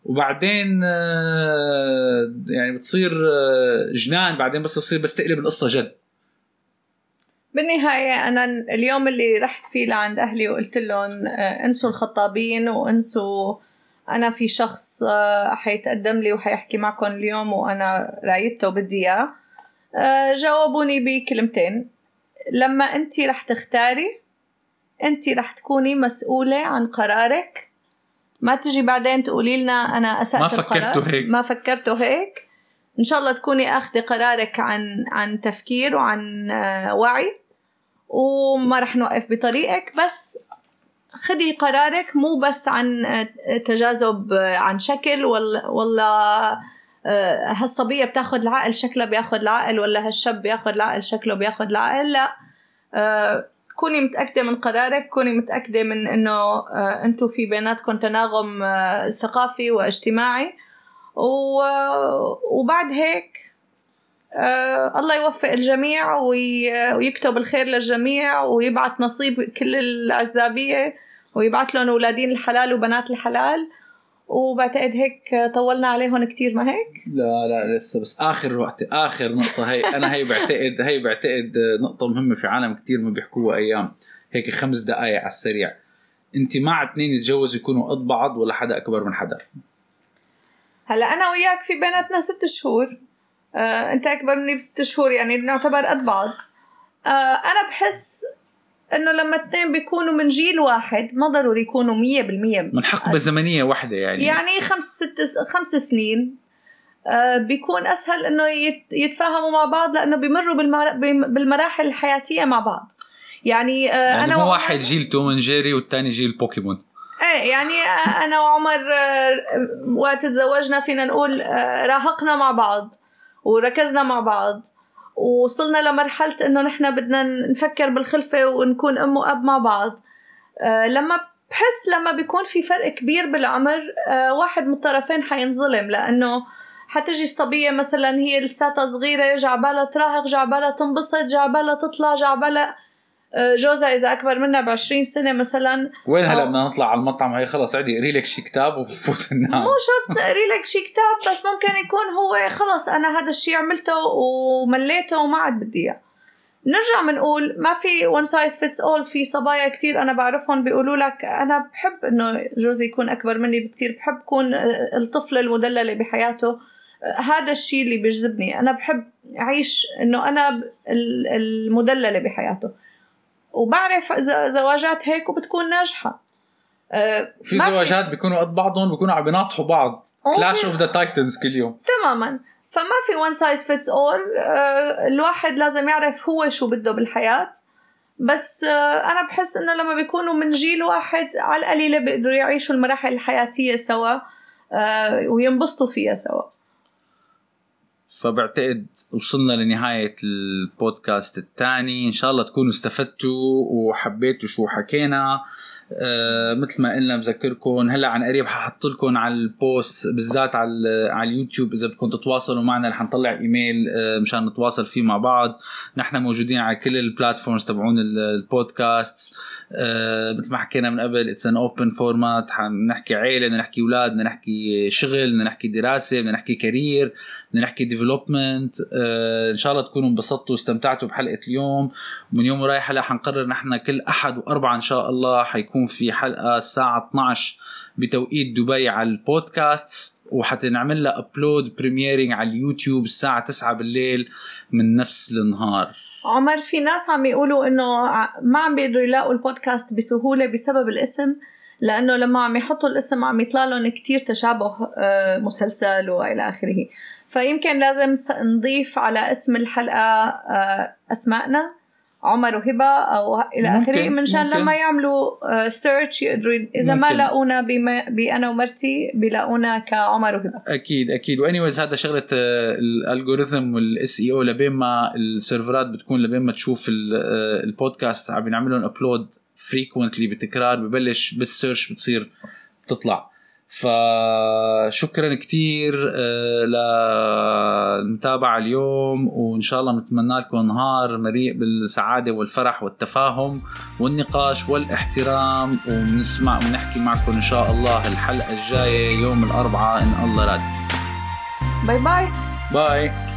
وبعدين آه، يعني بتصير آه، جنان بعدين بس تصير بس تقلب القصة جد. بالنهاية أنا اليوم اللي رحت فيه لعند أهلي وقلت لهم آه، انسوا الخطابين وانسوا أنا في شخص حيتقدم لي وحيحكي معكم اليوم وأنا رايدته وبدي إياه. جاوبوني بكلمتين. لما أنت رح تختاري أنت رح تكوني مسؤولة عن قرارك ما تجي بعدين تقولي لنا أنا أسأت ما فكرتوا هيك. ما فكرتوا هيك؟ إن شاء الله تكوني أخذي قرارك عن عن تفكير وعن آه، وعي وما رح نوقف بطريقك بس خدي قرارك مو بس عن آه، تجاذب آه، عن شكل ولا ولا هالصبية بتاخذ العقل شكلها بياخذ العقل ولا هالشاب بياخذ العقل شكله بياخذ العقل لا. كوني متأكدة من قرارك كوني متأكدة من إنه آه، أنتم في بيناتكم تناغم آه، ثقافي واجتماعي. وبعد هيك آه، الله يوفق الجميع ويكتب الخير للجميع ويبعث نصيب كل العزابية ويبعث لهم أولادين الحلال وبنات الحلال. وبعتقد هيك طولنا عليهم كتير ما هيك؟ لا لا لسه بس آخر وقت آخر نقطة هي أنا هي بعتقد هي بعتقد نقطة مهمة في عالم كتير ما بيحكوها أيام هيك خمس دقائق على السريع أنت مع اثنين يتجوزوا يكونوا قد بعض ولا حدا أكبر من حدا؟ هلا أنا وياك في بيناتنا ست شهور آه، أنت أكبر مني بست شهور يعني نعتبر قد بعض آه، أنا بحس إنه لما اثنين بيكونوا من جيل واحد ما ضروري يكونوا مية بالمية. من حقبة زمنية واحدة يعني. يعني خمس ست خمس سنين آه بيكون أسهل إنه يتفاهموا مع بعض لأنه بيمروا بالمراحل الحياتية مع بعض. يعني, آه يعني أنا مو واحد جيل توم جيري والثاني جيل بوكيمون. إيه يعني آه أنا وعمر وقت تزوجنا فينا نقول راهقنا مع بعض وركزنا مع بعض. وصلنا لمرحلة إنه نحن بدنا نفكر بالخلفة ونكون أم وأب مع بعض. أه لما بحس لما بيكون في فرق كبير بالعمر أه واحد من الطرفين حينظلم لأنه حتجي الصبية مثلا هي لساتها صغيرة جعبالها تراهق جعبالها تنبسط جعبالها تطلع جعبالها آه، جوزها إذا أكبر منا ب 20 سنة مثلا. وين هلا بدنا نطلع على المطعم؟ هي خلص عادي اقري لك شي كتاب وبفوت ننام مو شرط اقري لك شي كتاب بس ممكن يكون هو خلص أنا هذا الشيء عملته ومليته وما عاد بدي إياه. نرجع بنقول ما في one size fits all في صبايا كتير أنا بعرفهم بيقولوا لك أنا بحب إنه جوزي يكون أكبر مني بكتير بحب كون الطفله المدلله بحياته. هذا الشيء اللي بيجذبني أنا بحب أعيش إنه أنا المدللة بحياته. وبعرف زواجات هيك وبتكون ناجحة. أه في زواجات. بيكونوا قد بعضهم بيكونوا عم بيناطحوا بعض. clash of the titans كل يوم. تماما. فما في one size fits all الواحد لازم يعرف هو شو بده بالحياة. بس آه، أنا بحس إنه لما بيكونوا من جيل واحد على القليلة بيقدروا يعيشوا المراحل الحياتية سوا آه، وينبسطوا فيها سوا. فبعتقد وصلنا لنهاية البودكاست الثاني. إن شاء الله تكونوا استفدتوا وحبيتوا شو حكينا. آه مثل ما قلنا بذكركم هلا عن قريب ححط لكم على ال post بالذات على على اليوتيوب إذا بدكم تتواصلوا معنا رح نطلع ايميل آه مشان نتواصل فيه مع بعض. نحن موجودين على كل ال platforms تبعون البودكاست آه مثل ما حكينا من قبل it's an open format نحكي عيلة بدنا نحكي أولاد بدنا نحكي شغل بدنا نحكي دراسة بدنا نحكي career بدنا نحكي development إن شاء الله تكونوا انبسطتوا واستمتعتوا بحلقة اليوم. ومن يوم ورايح هلا حنقرر نحن كل أحد وأربعة إن شاء الله حيكون في حلقة الساعة 12 بتوقيت دبي على البودكاست وحتنعمل لها upload premiering على اليوتيوب الساعة 9 بالليل من نفس النهار. عمر في ناس عم يقولوا إنه ما عم بيقدروا يلاقوا البودكاست بسهولة بسبب الاسم لأنه لما عم يحطوا الاسم عم يطلع لهم كثير تشابه آه، مسلسل وإلى آخره. فيمكن لازم نضيف على اسم الحلقة آه، اسمائنا عمر وهبة أو إلى آخره منشان لما يعملوا سيرش آه، يقدروا إذا ممكن. ما لاقونا بأنا ومرتي بيلاقونا كعمر وهبة. أكيد أكيد. وهني هذا شغلة ال algorithm وال SEO لبين ما السيرفرات بتكون لبين ما تشوف البودكاست عم بنعملهم upload frequently بتكرار ببلش بال search بتصير تطلع. فشكرا كثير آه، للمتابعة اليوم وإن شاء الله نتمنى لكم نهار مليء بالسعادة والفرح والتفاهم والنقاش والاحترام ونسمع ونحكي معكم إن شاء الله الحلقة الجاية يوم الأربعاء إن الله راد. باي باي. باي.